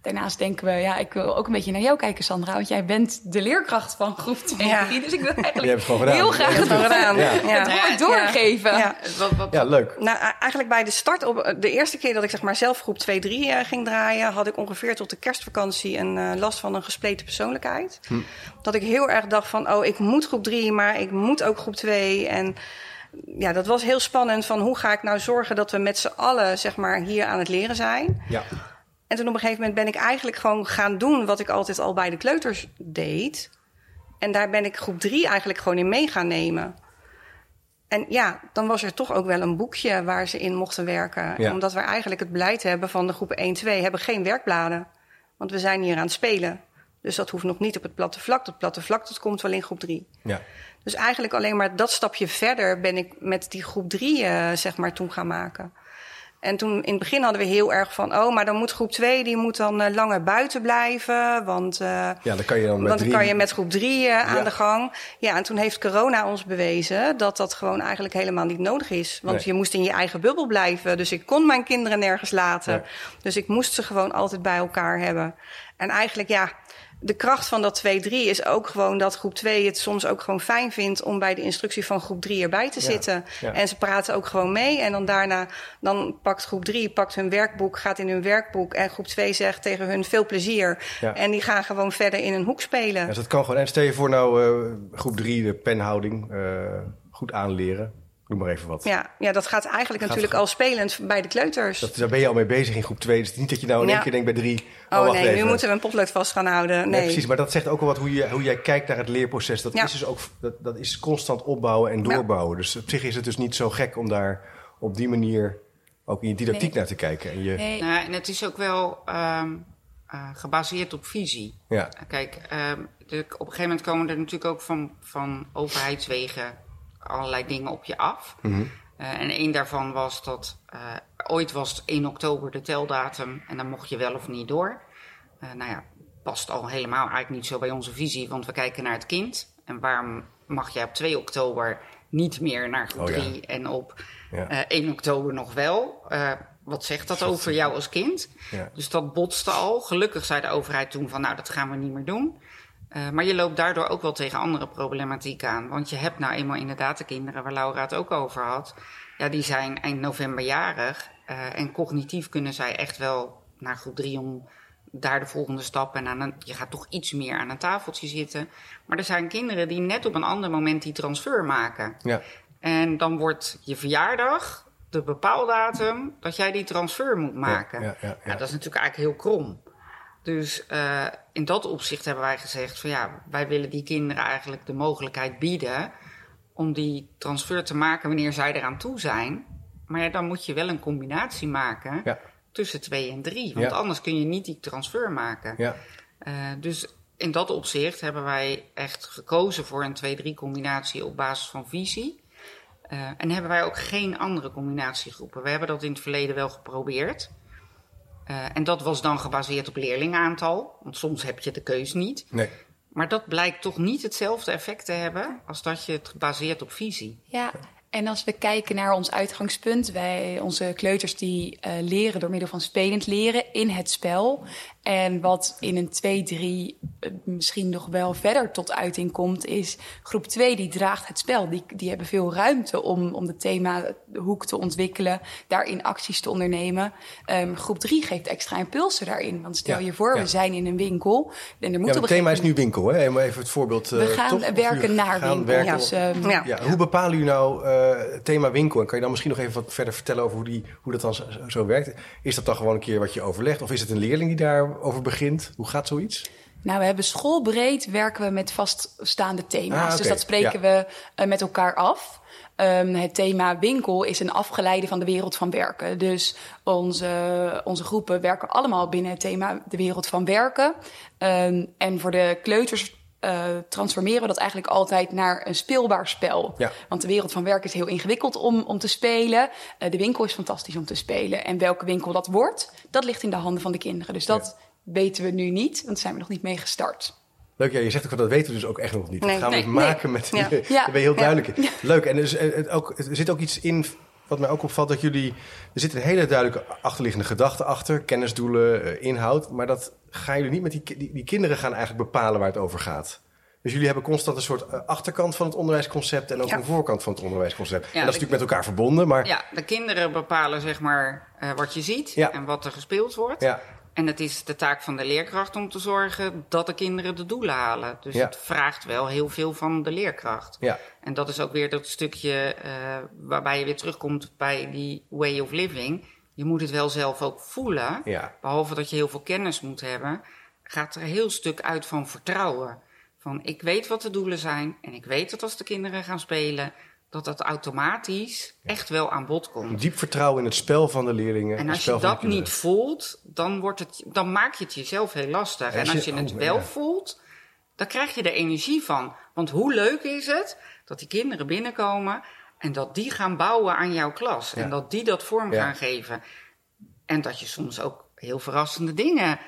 S4: Daarnaast denken we, ja, ik wil ook een beetje naar jou kijken, Sandra, want jij bent de leerkracht van groep 2
S2: Ja.
S4: Dus ik wil eigenlijk heel graag het,
S2: gedaan.
S1: Ja.
S2: Ja.
S4: het woord doorgeven.
S2: Ja.
S3: Wat, wat,
S1: Ja, leuk.
S2: Nou, eigenlijk bij de start, op de eerste keer dat ik zeg maar zelf groep 2, 3 eh, ging draaien, had ik ongeveer tot de kerstvakantie een eh, last van een gespleten persoonlijkheid. Dat ik heel erg dacht van, oh, ik moet groep 3, maar ik moet ook groep 2. En ja, dat was heel spannend van hoe ga ik nou zorgen dat we met z'n allen zeg maar hier aan het leren zijn.
S1: Ja.
S2: En toen op een gegeven moment ben ik eigenlijk gewoon gaan doen wat ik altijd al bij de kleuters deed. En daar ben ik groep drie eigenlijk gewoon in mee gaan nemen. En ja, dan was er toch ook wel een boekje waar ze in mochten werken.
S1: Ja.
S2: Omdat we eigenlijk het beleid hebben van de groepen 1, 2 hebben geen werkbladen. Want we zijn hier aan het spelen. Dus dat hoeft nog niet op het platte vlak. Dat platte vlak dat komt wel in groep 3.
S1: Ja.
S2: Dus eigenlijk alleen maar dat stapje verder ben ik met die groep 3 eh, zeg maar toen gaan maken. En toen in het begin hadden we heel erg van, oh, maar dan moet groep 2 die moet dan eh, langer buiten blijven. Want, eh,
S1: ja, dan kan je dan met
S2: want dan
S1: drie...
S2: kan je met groep 3
S1: Ja.
S2: aan de gang. Ja, en toen heeft corona ons bewezen dat dat gewoon eigenlijk helemaal niet nodig is. Want
S1: Nee.
S2: je moest in je eigen bubbel blijven. Dus ik kon mijn kinderen nergens laten. Dus ik moest ze gewoon altijd bij elkaar hebben. En eigenlijk, ja, de kracht van dat 2-3 is ook gewoon dat groep 2 het soms ook gewoon fijn vindt om bij de instructie van groep 3 erbij te
S1: Ja,
S2: zitten.
S1: ja.
S2: En ze praten ook gewoon mee. En dan daarna, dan pakt groep 3 pakt hun werkboek, gaat in hun werkboek. En groep 2 zegt tegen hun veel plezier.
S1: Ja.
S2: En die gaan gewoon verder in een hoek spelen.
S1: Dus dat kan gewoon. En stel je voor nou eh, groep 3 de penhouding eh, goed aanleren. Noem maar even wat.
S2: Ja, ja dat gaat eigenlijk
S1: Gaat
S2: natuurlijk al spelend bij de kleuters.
S1: Dat, daar ben je al mee bezig in groep 2. Dus niet dat je nou in
S2: Ja.
S1: één keer denkt bij drie...
S2: oh
S1: wacht
S2: nee, nu
S1: even.
S2: moeten we een potlood vast gaan houden. Nee,
S1: Nee, precies. Maar dat zegt ook al wat hoe, je, hoe jij kijkt naar het leerproces. Dat
S2: Ja.
S1: is dus ook dat, dat is constant opbouwen en
S2: Ja.
S1: doorbouwen. Dus op zich is het dus niet zo gek om daar op die manier ook in je didactiek
S4: Nee.
S1: naar te kijken. En je,
S4: Nee.
S3: Nou, en het is ook wel ehm, eh, gebaseerd op visie.
S1: ja.
S3: Kijk, ehm, de- op een gegeven moment komen er natuurlijk ook van, van overheidswegen allerlei dingen op je af.
S1: Mhm.
S3: Eh, en één daarvan was dat eh, ooit was het 1 oktober de teldatum en dan mocht je wel of niet door. Eh, nou ja, past al helemaal eigenlijk niet zo bij onze visie, want we kijken naar het kind. En waarom mag jij op 2 oktober niet meer naar groep
S1: Oh ja.
S3: 3 en op
S1: Ja.
S3: eh, 1 oktober nog wel? Wat zegt dat over jou als kind?
S1: Ja.
S3: Dus dat botste al. Gelukkig zei de overheid toen van nou, dat gaan we niet meer doen. Eh, maar je loopt daardoor ook wel tegen andere problematiek aan. Want je hebt nou eenmaal inderdaad de kinderen waar Laura het ook over had. Ja, die zijn eind november jarig. eh, en cognitief kunnen zij echt wel naar groep 3 om daar de volgende stap. En aan een, je gaat toch iets meer aan een tafeltje zitten. Maar er zijn kinderen die net op een ander moment die transfer maken.
S1: Ja.
S3: En dan wordt je verjaardag de bepaaldatum dat jij die transfer moet maken.
S1: ja, ja, ja.
S3: dat is natuurlijk eigenlijk heel krom. Dus eh, in dat opzicht hebben wij gezegd van ja, wij willen die kinderen eigenlijk de mogelijkheid bieden om die transfer te maken wanneer zij eraan toe zijn. Maar ja, dan moet je wel een combinatie maken
S1: Ja.
S3: tussen twee en drie. Want
S1: Ja.
S3: anders kun je niet die transfer maken.
S1: Ja.
S3: Eh, dus in dat opzicht hebben wij echt gekozen voor een 2-3 combinatie op basis van visie. Eh, en hebben wij ook geen andere combinatiegroepen. We hebben dat in het verleden wel geprobeerd. Eh, en dat was dan gebaseerd op leerlingaantal. Want soms heb je de keus niet.
S1: Nee.
S3: Maar dat blijkt toch niet hetzelfde effect te hebben als dat je het baseert op visie.
S4: Ja, en als we kijken naar ons uitgangspunt, wij, onze kleuters die eh, leren door middel van spelend leren in het spel. En wat in een 2-3 eh, misschien nog wel verder tot uiting komt, is groep 2 die draagt het spel. Die, die hebben veel ruimte om, om de hoek te ontwikkelen, daarin acties te ondernemen. Ehm, groep 3 geeft extra impulsen daarin. Want stel
S1: Ja,
S4: je voor,
S1: ja.
S4: we zijn in een winkel. En er moet
S1: Ja, het thema is nu winkel, hè? Helemaal even het voorbeeld.
S4: moment-
S1: eh,
S4: We gaan
S1: toch?
S4: Werken naar
S1: gaan
S4: winkel.
S1: werken
S4: Dus,
S2: Ja.
S1: Ja, hoe bepalen jullie nou eh, het thema winkel? En kan je dan misschien nog even wat verder vertellen over hoe, die, hoe dat dan zo, zo werkt? Is dat dan gewoon een keer wat je overlegt? Of is het een leerling die daarover begint? Hoe gaat zoiets?
S4: Nou, we hebben schoolbreed werken we met vaststaande thema's.
S1: Ah.
S4: Dus dat spreken we eh, met elkaar af. Ehm, het thema winkel is een afgeleide van de wereld van werken. Dus onze, onze groepen werken allemaal binnen het thema de wereld van werken. Ehm, en voor de kleuters eh, transformeren we dat eigenlijk altijd naar een speelbaar spel.
S1: Ja.
S4: Want de wereld van werk is heel ingewikkeld om, om te spelen. Eh, de winkel is fantastisch om te spelen. En welke winkel dat wordt, dat ligt in de handen van de kinderen. Dus dat weten we nu niet, want daar zijn we nog niet mee gestart.
S1: Leuk, ja, je zegt ook, dat weten we dus ook echt nog niet.
S2: Nee.
S1: dat gaan we
S2: Nee.
S1: dus maken met...
S2: Ja.
S1: Daar
S4: Ja.
S1: ben je heel
S4: Ja.
S1: duidelijk in. Leuk, en dus, eh, het ook, er zit ook iets in wat mij ook opvalt... dat jullie... Er zit een hele duidelijke achterliggende gedachte achter. Kennisdoelen, eh, inhoud. Maar dat gaan jullie niet met die, die... Die kinderen gaan eigenlijk bepalen waar het over gaat. Dus jullie hebben constant een soort eh, achterkant van het onderwijsconcept... en ook
S2: Ja.
S1: een voorkant van het onderwijsconcept. en dat is
S3: de-
S1: natuurlijk met elkaar verbonden, maar...
S3: Ja, de kinderen bepalen zeg maar eh, wat je ziet
S1: Ja.
S3: en wat er gespeeld wordt.
S1: Ja.
S3: En het is de taak van de leerkracht om te zorgen dat de kinderen de doelen halen. Dus
S1: Ja.
S3: het vraagt wel heel veel van de leerkracht.
S1: Ja.
S3: En dat is ook weer dat stukje eh, waarbij je weer terugkomt bij die way of living. Je moet het wel zelf ook voelen.
S1: Ja.
S3: Behalve dat je heel veel kennis moet hebben, gaat er een heel stuk uit van vertrouwen. Van ik weet wat de doelen zijn en ik weet dat als de kinderen gaan spelen, dat dat automatisch echt wel aan bod komt.
S1: Een diep vertrouwen in het spel van de leerlingen.
S3: En als je dat niet voelt, dan, wordt het, dan maak je het jezelf heel lastig. En als je het
S1: oh,
S3: wel
S1: ja.
S3: voelt, dan krijg je er energie van. Want hoe leuk is het dat die kinderen binnenkomen en dat die gaan bouwen aan jouw klas.
S1: Ja.
S3: En dat die dat vorm gaan geven. En dat je soms ook heel verrassende dingen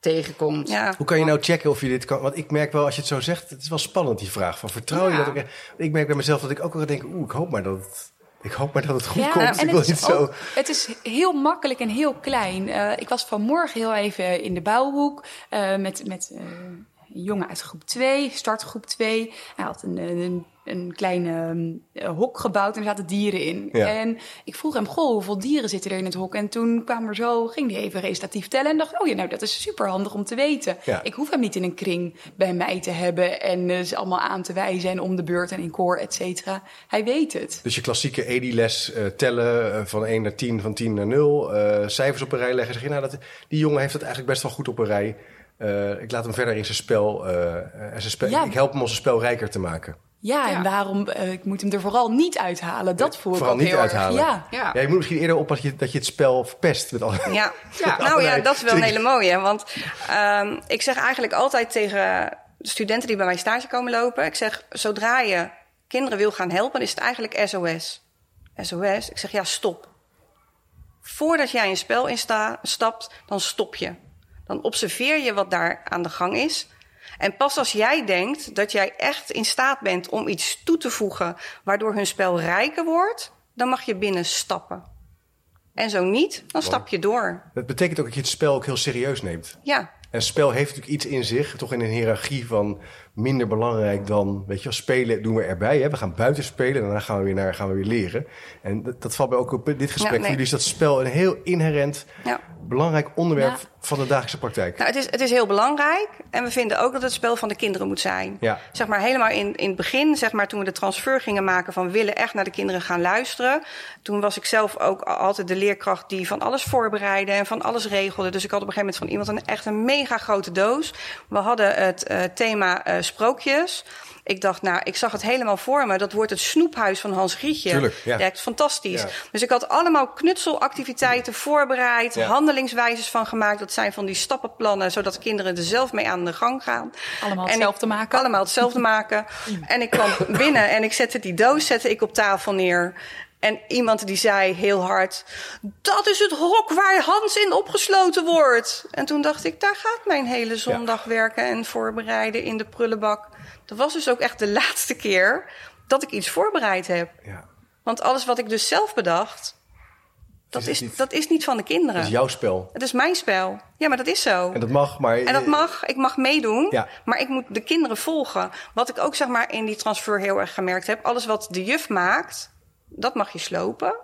S3: tegenkomt.
S2: Ja.
S1: Hoe kan je nou checken of je dit kan? Want ik merk wel, als je het zo zegt, het is wel spannend die vraag. Van vertrouw je
S3: Ja.
S1: dat ook echt? Ik merk bij mezelf dat ik ook wel denk, oeh, ik hoop maar dat het, ik hoop maar dat het goed
S4: Ja,
S1: komt.
S4: en
S1: ik wil
S4: het
S1: niet
S4: is,
S1: zo...
S4: ook- het is heel makkelijk en heel klein. Eh, ik was vanmorgen heel even in de bouwhoek eh, met, met eh, een jongen uit groep 2, startgroep 2. Hij had een, een, een kleine um, hok gebouwd en er zaten dieren in.
S1: Ja.
S4: En ik vroeg hem, goh, hoeveel dieren zitten er in het hok? En toen kwam er zo, ging hij even recitatief tellen en dacht, oh ja, nou dat is super handig om te weten.
S1: Ja.
S4: Ik hoef hem niet in een kring bij mij te hebben en uh, ze allemaal aan te wijzen en om de beurt en in koor, et cetera. Hij weet het.
S1: Dus je klassieke EDI-les uh, tellen van 1 naar 10, van 10 naar 0, uh, cijfers op een rij leggen. Zeg je, nou, dat, die jongen heeft het eigenlijk best wel goed op een rij. Uh, ik laat hem verder in zijn spel. Uh, zijn spel ja. Ik help hem om zijn spel rijker te maken.
S4: Ja, ja. en waarom? Uh, ik moet hem er vooral niet uithalen. Dat voel ik
S1: vooral
S4: ook
S1: niet
S4: heel
S1: uithalen.
S4: Erg. Ja.
S1: Ja. ja, je moet misschien eerder oppassen dat je, dat je het spel verpest. Met alle,
S2: ja, ja. nou ja, dat is wel een hele mooie. Want um, ik zeg eigenlijk altijd tegen studenten die bij mij stage komen lopen: ik zeg, zodra je kinderen wil gaan helpen, is het eigenlijk SOS. SOS. Ik zeg ja, stop. Voordat jij een spel instapt, dan stop je. Dan observeer je wat daar aan de gang is. En pas als jij denkt dat jij echt in staat bent om iets toe te voegen waardoor hun spel rijker wordt, dan mag je binnen stappen. En zo niet, dan stap je door.
S1: Dat betekent ook dat je het spel ook heel serieus neemt.
S2: Ja.
S1: En spel heeft natuurlijk iets in zich, toch in een hiërarchie van minder belangrijk dan, weet je wel, spelen doen we erbij. Hè? We gaan buiten spelen en daarna gaan we weer naar, gaan we weer leren. En dat, dat valt bij ook op dit gesprek. Ja, nee. Jullie is dat spel een heel inherent, ja. belangrijk onderwerp ja. Van de dagelijkse praktijk.
S2: Nou, het, is, het is heel belangrijk en we vinden ook dat het spel van de kinderen moet zijn.
S1: Ja.
S2: Zeg maar helemaal in, in het begin, zeg maar toen we de transfer gingen maken van willen echt naar de kinderen gaan luisteren. Toen was ik zelf ook altijd de leerkracht die van alles voorbereidde en van alles regelde. Dus ik had op een gegeven moment van iemand een echt een mega grote doos. We hadden het uh, thema uh, sprookjes. Ik dacht, nou, ik zag het helemaal voor me. Dat wordt het snoephuis van Hans Grietje.
S1: Tuurlijk, ja.
S2: ja fantastisch. Ja. Dus ik had allemaal knutselactiviteiten voorbereid, ja. handelingswijzes van gemaakt. Dat zijn van die stappenplannen, zodat kinderen er zelf mee aan de gang gaan.
S4: Allemaal hetzelfde
S2: ik,
S4: maken.
S2: Allemaal hetzelfde maken. En ik kwam binnen en ik zette die doos zette ik op tafel neer. En iemand die zei heel hard: Dat is het hok waar Hans in opgesloten wordt. En toen dacht ik: Daar gaat mijn hele zondag ja. werken en voorbereiden in de prullenbak. Dat was dus ook echt de laatste keer dat ik iets voorbereid heb.
S1: Ja.
S2: Want alles wat ik dus zelf bedacht, dat is, is dat is niet van de kinderen.
S1: Dat is jouw spel.
S2: Het is mijn spel. Ja, maar dat is zo.
S1: En dat mag, maar...
S2: En dat mag. Ik mag meedoen.
S1: Ja.
S2: Maar ik moet de kinderen volgen. Wat ik ook zeg maar in die transfer heel erg gemerkt heb. Alles wat de juf maakt, dat mag je slopen.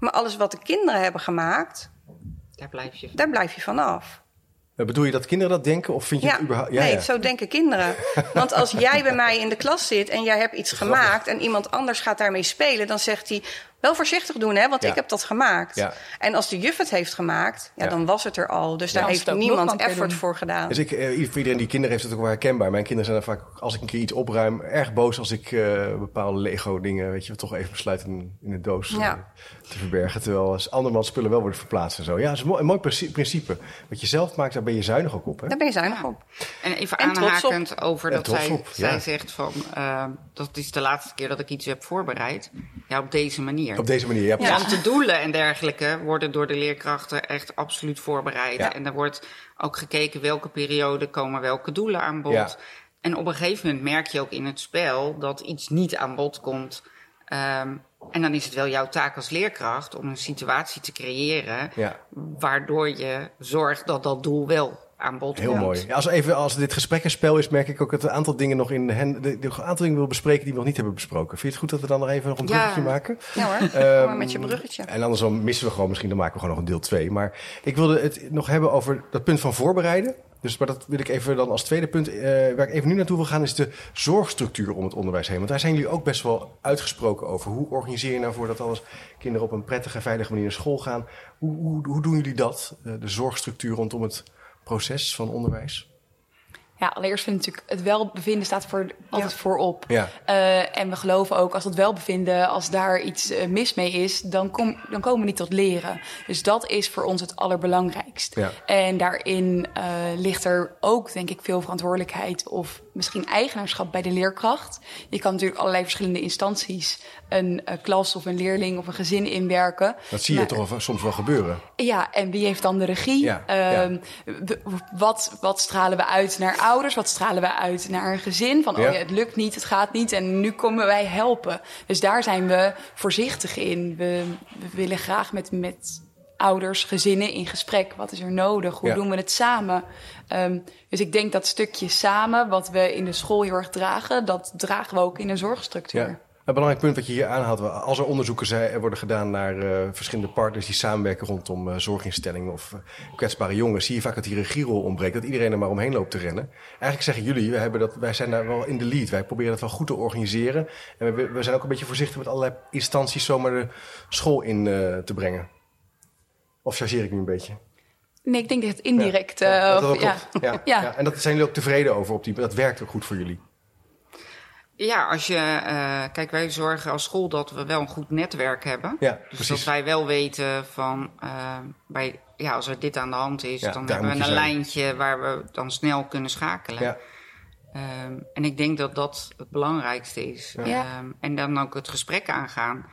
S2: Maar alles wat de kinderen hebben gemaakt,
S3: daar blijf je,
S2: daar blijf je vanaf.
S1: Bedoel je dat kinderen dat denken of vind je
S2: ja,
S1: het überhaupt... Ja,
S2: nee,
S1: ja.
S2: zo denken kinderen. Want als jij bij mij in de klas zit en jij hebt iets gemaakt... en iemand anders gaat daarmee spelen, dan zegt hij... wel voorzichtig doen, hè, want
S1: Ja.
S2: ik heb dat gemaakt.
S1: Ja.
S2: En als de juf het heeft gemaakt, ja,
S1: Ja.
S2: dan was het er al. Dus daar heeft niemand effort voor gedaan.
S1: Dus ik, eh, voor iedereen die kinderen heeft het ook wel herkenbaar. Mijn kinderen zijn er vaak, als ik een keer iets opruim, erg boos als ik eh, bepaalde Lego-dingen, weet je, toch even besluit in, in de doos eh, te verbergen. Terwijl als andermans spullen wel worden verplaatst en zo. Ja, dat is een mooi, een mooi princi- principe. Wat je zelf maakt, daar ben je zuinig ook op. Hè?
S2: Daar ben je zuinig op.
S3: En even
S2: En trots op.
S3: aanhakend over
S1: En
S3: dat
S1: trots
S3: zij,
S1: op, ja.
S3: zij zegt van... eh, dat is de laatste keer dat ik iets heb voorbereid. Ja, op deze manier.
S1: Op deze manier, ja, precies.
S3: Want de doelen en dergelijke worden door de leerkrachten echt absoluut voorbereid.
S1: Ja.
S3: En er wordt ook gekeken welke periode komen welke doelen aan bod.
S1: Ja.
S3: En op een gegeven moment merk je ook in het spel dat iets niet aan bod komt. Ehm, en dan is het wel jouw taak als leerkracht om een situatie te creëren
S1: Ja.
S3: waardoor je zorgt dat dat doel wel aan bod
S1: Heel
S3: komt.
S1: mooi. Ja, Als, even, als dit gesprek een spel is, merk ik ook dat een aantal dingen nog in hen, de, de, een aantal dingen wil bespreken die we nog niet hebben besproken. Vind je het goed dat we dan nog even nog een
S3: Ja.
S1: bruggetje maken?
S2: Ja hoor,
S1: Ehm,
S2: maar met je bruggetje.
S1: En anders dan missen we gewoon, misschien dan maken we gewoon nog een deel 2. Maar ik wilde het nog hebben over dat punt van voorbereiden. Dus maar dat wil ik even dan als tweede punt, eh, waar ik even nu naartoe wil gaan, is de zorgstructuur om het onderwijs heen. Want daar zijn jullie ook best wel uitgesproken over. Hoe organiseer je nou voor dat alles kinderen op een prettige en veilige manier naar school gaan? Hoe, hoe, hoe doen jullie dat? Eh, de zorgstructuur rondom het proces van onderwijs?
S4: Ja, allereerst vind ik natuurlijk het welbevinden staat voor, altijd voorop.
S1: Ja.
S4: Eh, en we geloven ook als dat welbevinden, als daar iets eh, mis mee is, dan, kom, dan komen we niet tot leren. Dus dat is voor ons het allerbelangrijkst.
S1: Ja.
S4: En daarin eh, ligt er ook, denk ik, veel verantwoordelijkheid of misschien eigenaarschap bij de leerkracht. Je kan natuurlijk allerlei verschillende instanties een eh, klas of een leerling of een gezin inwerken.
S1: Dat zie je
S4: Maar-
S1: toch soms wel gebeuren.
S4: ja, en wie heeft dan de regie?
S1: Ja,
S4: Ehm, wat, wat stralen we uit naar ouders? Wat stralen we uit naar een gezin? Van,
S1: Ja.
S4: oh ja, het lukt niet, het gaat niet en nu komen wij helpen. Dus daar zijn we voorzichtig in. We, we willen graag met, met ouders, gezinnen in gesprek. Wat is er nodig? Hoe
S1: Ja.
S4: doen we het samen? Ehm, dus ik denk dat stukje samen, wat we in de school heel erg dragen, dat dragen we ook in de zorgstructuur.
S1: Ja. Een belangrijk punt wat je hier aanhaalt, als er onderzoeken zijn, worden gedaan naar eh, verschillende partners die samenwerken rondom eh, zorginstellingen of eh, kwetsbare jongens, zie je vaak dat die regierol ontbreekt, dat iedereen er maar omheen loopt te rennen. Eigenlijk zeggen jullie, we hebben dat, wij zijn daar wel in de lead, wij proberen dat wel goed te organiseren en we, we zijn ook een beetje voorzichtig met allerlei instanties zomaar de school in eh, te brengen. Of chargeer ik nu een beetje?
S4: Nee, ik denk dat het indirect.
S1: Ja,
S4: eh,
S1: dat
S4: of- ja.
S1: Ja.
S4: Ja.
S1: Ja. En dat zijn jullie ook tevreden over, op die, dat werkt ook goed voor jullie.
S3: Ja, als je. eh, kijk, wij zorgen als school dat we wel een goed netwerk hebben.
S1: Ja,
S3: Dus
S1: precies.
S3: dat wij wel weten van. eh, bij, ja, als er dit aan de hand is,
S1: Ja,
S3: dan hebben we een
S1: zijn.
S3: lijntje waar we dan snel kunnen schakelen.
S1: Ja.
S3: Ehm, en ik denk dat dat het belangrijkste is.
S4: Ja.
S3: Ehm, en dan ook het gesprek aangaan.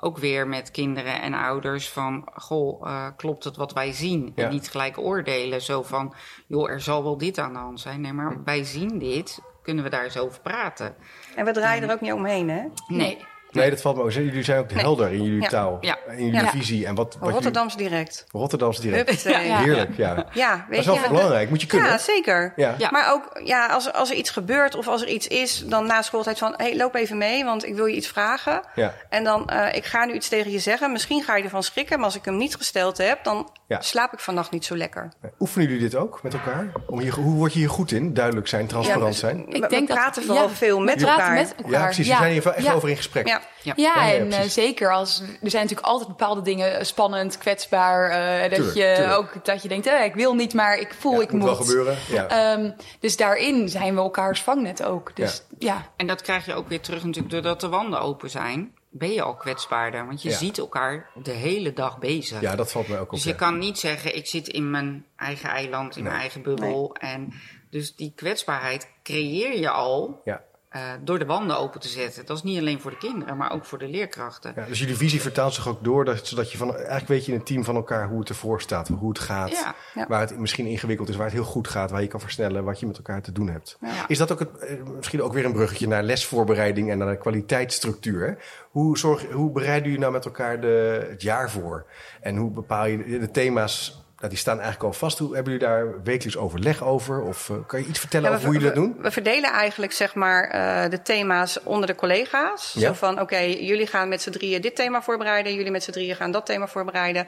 S3: Ook weer met kinderen en ouders van, goh, eh, klopt het wat wij zien?
S1: Ja.
S3: En niet gelijk oordelen, zo van, joh, er zal wel dit aan de hand zijn. Nee, maar wij zien dit, kunnen we daar eens over praten?
S2: En we draaien er ook niet omheen, hè?
S4: Nee.
S1: Nee, dat valt me ook. Jullie zijn ook helder in jullie
S2: Ja.
S1: taal,
S3: Ja.
S1: in jullie
S4: Ja.
S1: visie en wat, wat
S2: Rotterdams direct.
S1: Rotterdams direct.
S4: Ja.
S1: Heerlijk, ja.
S2: Ja,
S1: Dat is wel belangrijk, moet je kunnen.
S2: Ja, zeker.
S1: Ja.
S3: Ja.
S2: Maar ook ja, als, er- als er iets gebeurt of als er iets is, dan na schooltijd van... hey, loop even mee, want ik wil je iets vragen.
S1: Ja.
S2: En dan, eh, ik ga nu iets tegen je zeggen. Misschien ga je ervan schrikken, maar als ik hem niet gesteld heb... dan
S1: Ja.
S2: slaap ik vannacht niet zo lekker.
S1: Oefenen jullie dit ook met elkaar? Om hier, hoe word je hier goed in? Duidelijk zijn, transparant
S2: Ja, dus-
S1: zijn?
S2: We- we praten
S4: dat-
S2: vooral
S4: ja,
S2: veel met
S4: we praten
S2: elkaar.
S4: met elkaar.
S1: Ja, precies. We zijn hier echt
S4: Ja.
S1: over in gesprek.
S2: Ja.
S3: Ja.
S4: En eh, zeker als er zijn natuurlijk altijd bepaalde dingen eh, spannend, kwetsbaar. eh, dat
S1: Tuurlijk,
S4: je
S1: tuurlijk.
S4: ook dat je denkt, eh, ik wil niet, maar ik voel
S1: Ja,
S4: ik
S1: moet
S4: moet.
S1: wel gebeuren. Ja.
S4: Ehm, dus daarin zijn we elkaars vangnet ook. Dus ja,
S3: En dat krijg je ook weer terug natuurlijk doordat de wanden open zijn. Ben je al kwetsbaarder, want je
S1: Ja.
S3: ziet elkaar de hele dag bezig.
S1: ja, dat valt mij ook op.
S3: Dus
S1: ja.
S3: je kan niet zeggen, ik zit in mijn eigen eiland, in mijn eigen bubbel. En dus die kwetsbaarheid creëer je al
S1: Ja.
S3: Eh, door de wanden open te zetten. Dat is niet alleen voor de kinderen, maar ook voor de leerkrachten.
S1: Ja, dus jullie visie vertaalt zich ook door, dat, zodat je van, eigenlijk weet je in een team van elkaar hoe het ervoor staat, hoe het gaat,
S3: Ja.
S2: Ja.
S1: waar het misschien ingewikkeld is, waar het heel goed gaat, waar je kan versnellen, wat je met elkaar te doen hebt. Is dat ook het, eh, misschien ook weer een bruggetje naar lesvoorbereiding en naar de kwaliteitsstructuur? Hoe, zorg, hoe bereiden jullie nou met elkaar de, het jaar voor? En hoe bepaal je de, de thema's? Nou, die staan eigenlijk al vast. Hoe, hebben jullie daar wekelijks overleg over? Of eh, kan je iets vertellen
S2: Ja,
S1: over hoe jullie dat doen?
S2: We, we verdelen eigenlijk zeg maar eh, de thema's onder de collega's.
S1: Ja.
S2: Zo van, oké, jullie gaan met z'n drieën dit thema voorbereiden. Jullie met z'n drieën gaan dat thema voorbereiden.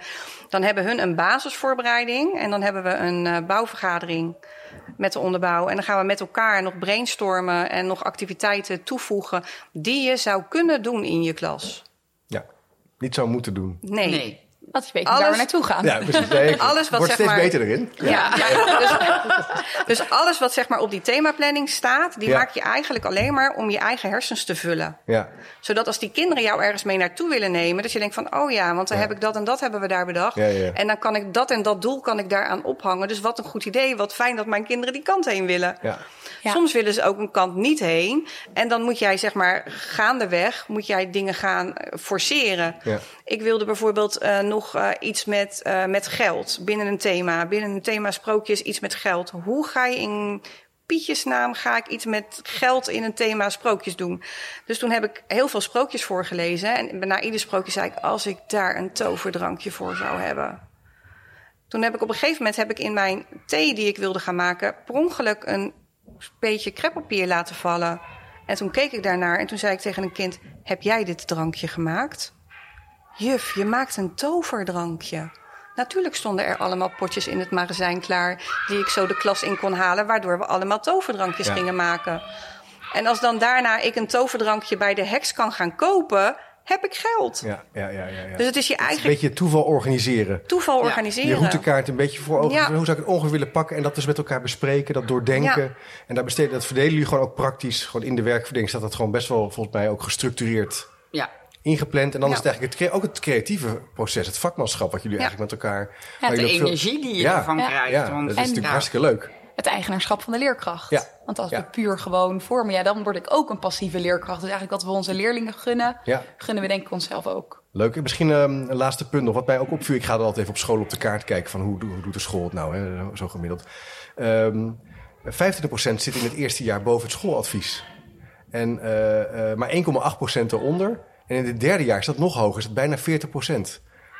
S2: Dan hebben hun een basisvoorbereiding. En dan hebben we een eh, bouwvergadering met de onderbouw. En dan gaan we met elkaar nog brainstormen en nog activiteiten toevoegen... die je zou kunnen doen in je klas.
S1: Ja, niet zo moeten doen.
S2: Nee.
S3: Nee.
S4: Dat je weet
S2: Alles-
S4: waar we naartoe gaan.
S1: Ja, precies. Nee,
S2: Alles wat
S1: word
S2: zeg
S1: steeds
S2: maar-
S1: beter erin.
S2: Ja, ja. Dus, dus alles wat zeg maar op die themaplanning staat, die
S1: Ja.
S2: maak je eigenlijk alleen maar om je eigen hersens te vullen.
S1: Ja.
S2: Zodat als die kinderen jou ergens mee naartoe willen nemen, dat je denkt van, oh ja, want dan
S1: Ja.
S2: heb ik dat en dat hebben we daar bedacht.
S1: Ja, ja.
S2: En dan kan ik dat en dat doel kan ik daaraan ophangen. Dus wat een goed idee, wat fijn dat mijn kinderen die kant heen willen.
S1: Ja.
S4: Ja.
S2: Soms willen ze ook een kant niet heen. En dan moet jij, zeg maar, gaandeweg, moet jij dingen gaan eh, forceren. Ik wilde bijvoorbeeld eh, nog eh, iets met, eh, met geld binnen een thema. Binnen een thema sprookjes iets met geld. Hoe ga je in Pietjes naam ga ik iets met geld in een thema sprookjes doen. Dus toen heb ik heel veel sprookjes voorgelezen. En na ieder sprookje zei ik, als ik daar een toverdrankje voor zou hebben. Toen heb ik op een gegeven moment heb ik in mijn thee die ik wilde gaan maken... per ongeluk een beetje kreppapier laten vallen. En toen keek ik daarnaar en toen zei ik tegen een kind... heb jij dit drankje gemaakt? Juf, je maakt een toverdrankje. Natuurlijk stonden er allemaal potjes in het magazijn klaar... die ik zo de klas in kon halen... waardoor we allemaal toverdrankjes
S1: Ja.
S2: gingen maken. En als dan daarna ik een toverdrankje bij de heks kan gaan kopen... heb ik geld.
S1: Ja, ja, ja, ja.
S2: Dus het is je
S1: Een
S2: eigen
S1: beetje toeval organiseren.
S2: toeval
S3: Ja,
S2: organiseren.
S1: Je routekaart een beetje voor ogen.
S2: Ja.
S1: Hoe zou ik het ongeveer willen pakken? En dat dus met elkaar bespreken, dat doordenken.
S2: Ja.
S1: En daar besteden, dat verdelen jullie gewoon ook praktisch. Gewoon in de werkverdeling staat dat gewoon best wel volgens mij ook gestructureerd. Ingepland. En dan
S2: Ja.
S1: is het eigenlijk het, ook het creatieve proces, het vakmanschap wat jullie
S2: Ja.
S1: eigenlijk met elkaar...
S4: Ja,
S3: De
S1: veel-
S3: energie die je
S1: Ja.
S3: ervan
S4: Ja.
S3: krijgt.
S1: Ja,
S3: want,
S1: dat is
S4: En-
S1: natuurlijk
S3: ja.
S1: hartstikke leuk.
S4: Het eigenaarschap van de leerkracht.
S1: Ja.
S4: Want als
S1: Ja.
S4: we puur gewoon vormen, ja, dan word ik ook een passieve leerkracht. Dus eigenlijk wat we onze leerlingen gunnen,
S1: Ja.
S4: gunnen we denk ik onszelf ook.
S1: Leuk. En misschien ehm, een laatste punt nog. Wat mij ook opviel, ik ga er altijd even op school op de kaart kijken van hoe, hoe doet de school het nou, hè, zo- gemiddeld. Ehm 25% zit in het eerste jaar boven het schooladvies. En eh, eh, maar 1,8% eronder. En in het derde jaar is dat nog hoger, is het bijna 40%.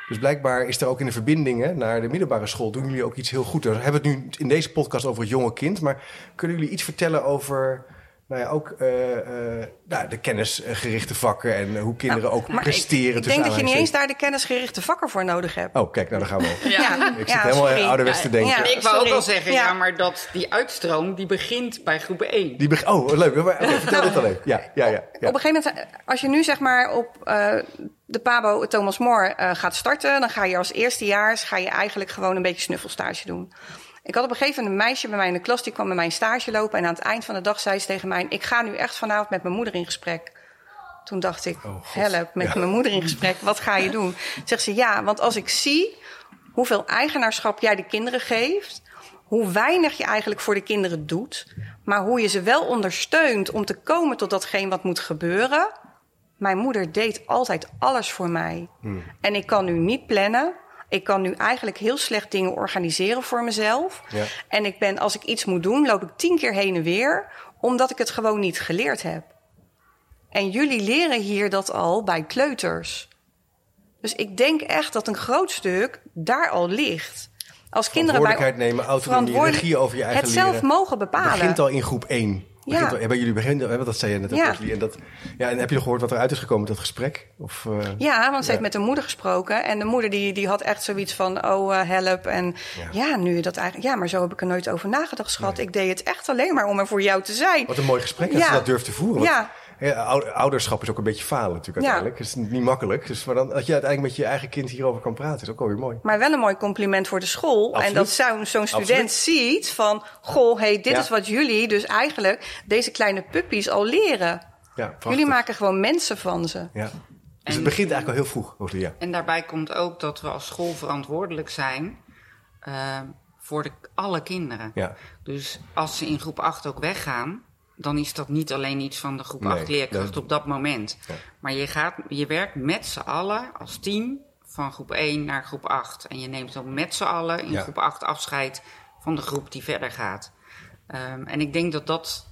S1: Dus blijkbaar is er ook in de verbindingen naar de middelbare school... doen jullie ook iets heel goed. We hebben het nu in deze podcast over het jonge kind. Maar kunnen jullie iets vertellen over nou ja, ook uh, uh, nou, de kennisgerichte vakken en hoe kinderen nou, ook presteren.
S2: Ik, ik denk dat je niet eens daar de kennisgerichte vakken voor nodig hebt.
S1: Oh, kijk, nou, daar gaan we op. ja. Ik zit ja, helemaal sorry. ouderwets te denken.
S3: Ja, ik wou ook wel zeggen, ja. maar dat die uitstroom, die begint bij groep 1.
S1: Die begint, oh, leuk. Okay, vertel dit alleen. Ja, ja, ja,
S2: Op een gegeven moment, als je nu zeg maar op uh, de Pabo Thomas More gaat starten, dan ga je als eerstejaars ga je eigenlijk gewoon een beetje snuffelstage doen. Ik had op een gegeven moment een meisje bij mij in de klas, die kwam bij mij een stage lopen. En aan het eind van de dag zei ze tegen mij: Ik ga nu echt vanavond met mijn moeder in gesprek. Toen dacht ik: oh, Help, met mijn moeder in gesprek, wat ga je doen? Zegt ze: Ja, want als ik zie hoeveel eigenaarschap jij de kinderen geeft, hoe weinig je eigenlijk voor de kinderen doet, maar hoe je ze wel ondersteunt om te komen tot datgene wat moet gebeuren. Mijn moeder deed altijd alles voor mij. Hmm. En ik kan nu niet plannen. Ik kan nu eigenlijk heel slecht dingen organiseren voor mezelf. Ja. En ik ben, als ik iets moet doen, loop ik tien keer heen en weer, omdat ik het gewoon niet geleerd heb. En jullie leren hier dat al bij kleuters. Dus ik denk echt dat een groot stuk daar al ligt. Als kinderen
S1: bij nemen, autonomie, regie over je eigen
S2: Het zelf mogen bepalen. Het
S1: begint al in groep 1. Ja. Hebben jullie begin, dat zei je net ja. En, dat, ja, en heb je gehoord wat eruit is gekomen met dat gesprek? Of, uh,
S2: ja, want ze heeft met de moeder gesproken. En de moeder die, die had echt zoiets van, oh uh, help. En ja. nu dat eigenlijk, ja, maar zo heb ik er nooit over nagedacht, schat. Ik deed het echt alleen maar om er voor jou te zijn.
S1: Wat een mooi gesprek dat ze dat durft te voeren. Ja. Ja, ouderschap is ook een beetje falen natuurlijk uiteindelijk. Het is niet makkelijk. Dus maar dan, dat je uiteindelijk met je eigen kind hierover kan praten, is ook alweer mooi.
S2: Maar wel een mooi compliment voor de school. En dat zo'n zo'n student ziet van... Goh, hey, dit is wat jullie dus eigenlijk deze kleine puppies al leren. Ja, jullie maken gewoon mensen van ze. Ja.
S1: Dus het begint eigenlijk al heel vroeg, ja.
S3: En daarbij komt ook dat we als school verantwoordelijk zijn... Uh, voor de, alle kinderen. Ja. Dus als ze in groep 8 ook weggaan dan is dat niet alleen iets van de groep 8 leerkrachten op dat moment. Maar je, gaat, je werkt met z'n allen als team van groep 1 naar groep 8. En je neemt dan met z'n allen in groep 8 afscheid van de groep die verder gaat. Um, en ik denk dat dat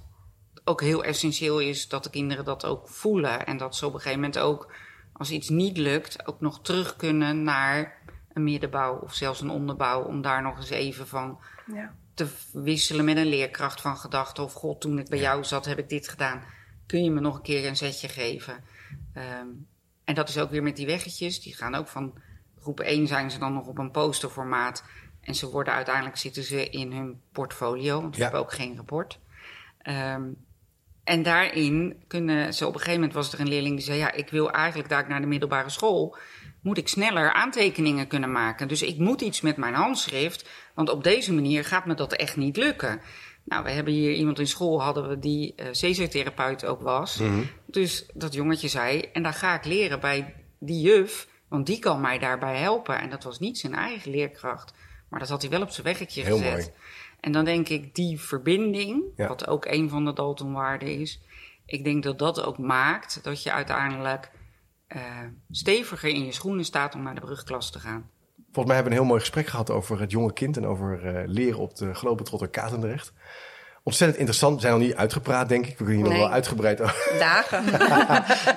S3: ook heel essentieel is, dat de kinderen dat ook voelen. En dat ze op een gegeven moment ook, als iets niet lukt, ook nog terug kunnen naar een middenbouw of zelfs een onderbouw. Om daar nog eens even van ja te wisselen met een leerkracht van gedachten. Of god, toen ik bij jou zat, heb ik dit gedaan. Kun je me nog een keer een zetje geven? Um, en dat is ook weer met die weggetjes. Die gaan ook van groep 1 zijn ze dan nog op een posterformaat. En ze worden uiteindelijk zitten ze in hun portfolio. Want we hebben ook geen rapport. Um, en daarin kunnen ze op een gegeven moment was er een leerling die zei: Ja, ik wil eigenlijk daar naar de middelbare school moet ik sneller aantekeningen kunnen maken. Dus ik moet iets met mijn handschrift, want op deze manier gaat me dat echt niet lukken. Nou, we hebben hier iemand in school hadden we die uh, ook was. Mhm. Dus dat jongetje zei, en dan ga ik leren bij die juf, want die kan mij daarbij helpen. En dat was niet zijn eigen leerkracht, maar dat had hij wel op zijn weggetje Heel gezet. Mooi. En dan denk ik, die verbinding, wat ook een van de Daltonwaarden is, ik denk dat dat ook maakt dat je uiteindelijk uh, steviger in je schoenen staat om naar de brugklas te gaan.
S1: Volgens mij hebben we een heel mooi gesprek gehad over het jonge kind en over uh, leren op de Globetrotter Katendrecht ontzettend interessant. We zijn nog niet uitgepraat, denk ik. We kunnen hier nog wel uitgebreid over.
S2: Dagen.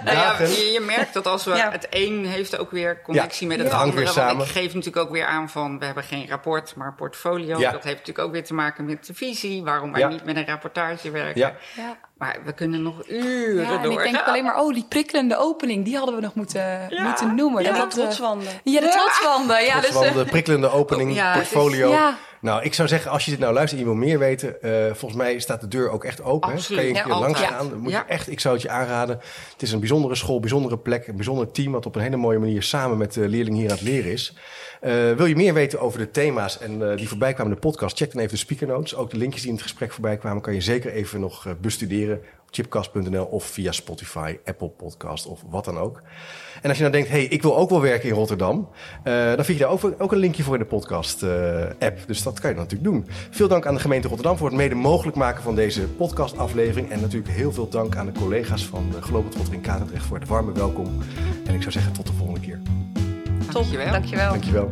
S3: Dagen. Ja, je, merkt dat als we het een heeft ook weer connectie met het andere. Want ik geef natuurlijk ook weer aan van we hebben geen rapport, maar portfolio. Dat heeft natuurlijk ook weer te maken met de visie. Waarom wij niet met een rapportage werken. Maar we kunnen nog uren ja, door.
S4: En ik denk alleen maar, oh, die prikkelende opening, die hadden we nog moeten, moeten noemen.
S2: Ja, de trotswanden.
S4: Ja, de trotswanden. Ja,
S1: dus, uh, prikkelende opening, portfolio. Dus, nou, ik zou zeggen, als je dit nou luistert en je wil meer weten, uh, volgens mij staat de deur ook echt open. Absoluut. Kan je een keer langs gaan. Moet je echt, ik zou het je aanraden. Het is een bijzondere school, bijzondere plek, een bijzonder team wat op een hele mooie manier samen met de leerling hier aan het leren is. Uh, wil je meer weten over de thema's en uh, die voorbij kwamen in de podcast? Check dan even de speaker notes. Ook de linkjes die in het gesprek voorbij kwamen, kan je zeker even nog bestuderen chipcast.nl of via Spotify, Apple Podcast of wat dan ook. En als je nou denkt, hey, ik wil ook wel werken in Rotterdam, dan vind je daar ook, ook, een linkje voor in de podcast-app. Dus dat kan je natuurlijk doen. Veel dank aan de gemeente Rotterdam voor het mede mogelijk maken van deze podcast-aflevering. En natuurlijk heel veel dank aan de collega's van de Globetrotter in Katendrecht voor het warme welkom. En ik zou zeggen, tot de volgende keer.
S2: Tot, dankjewel.
S3: Dankjewel.
S1: dankjewel.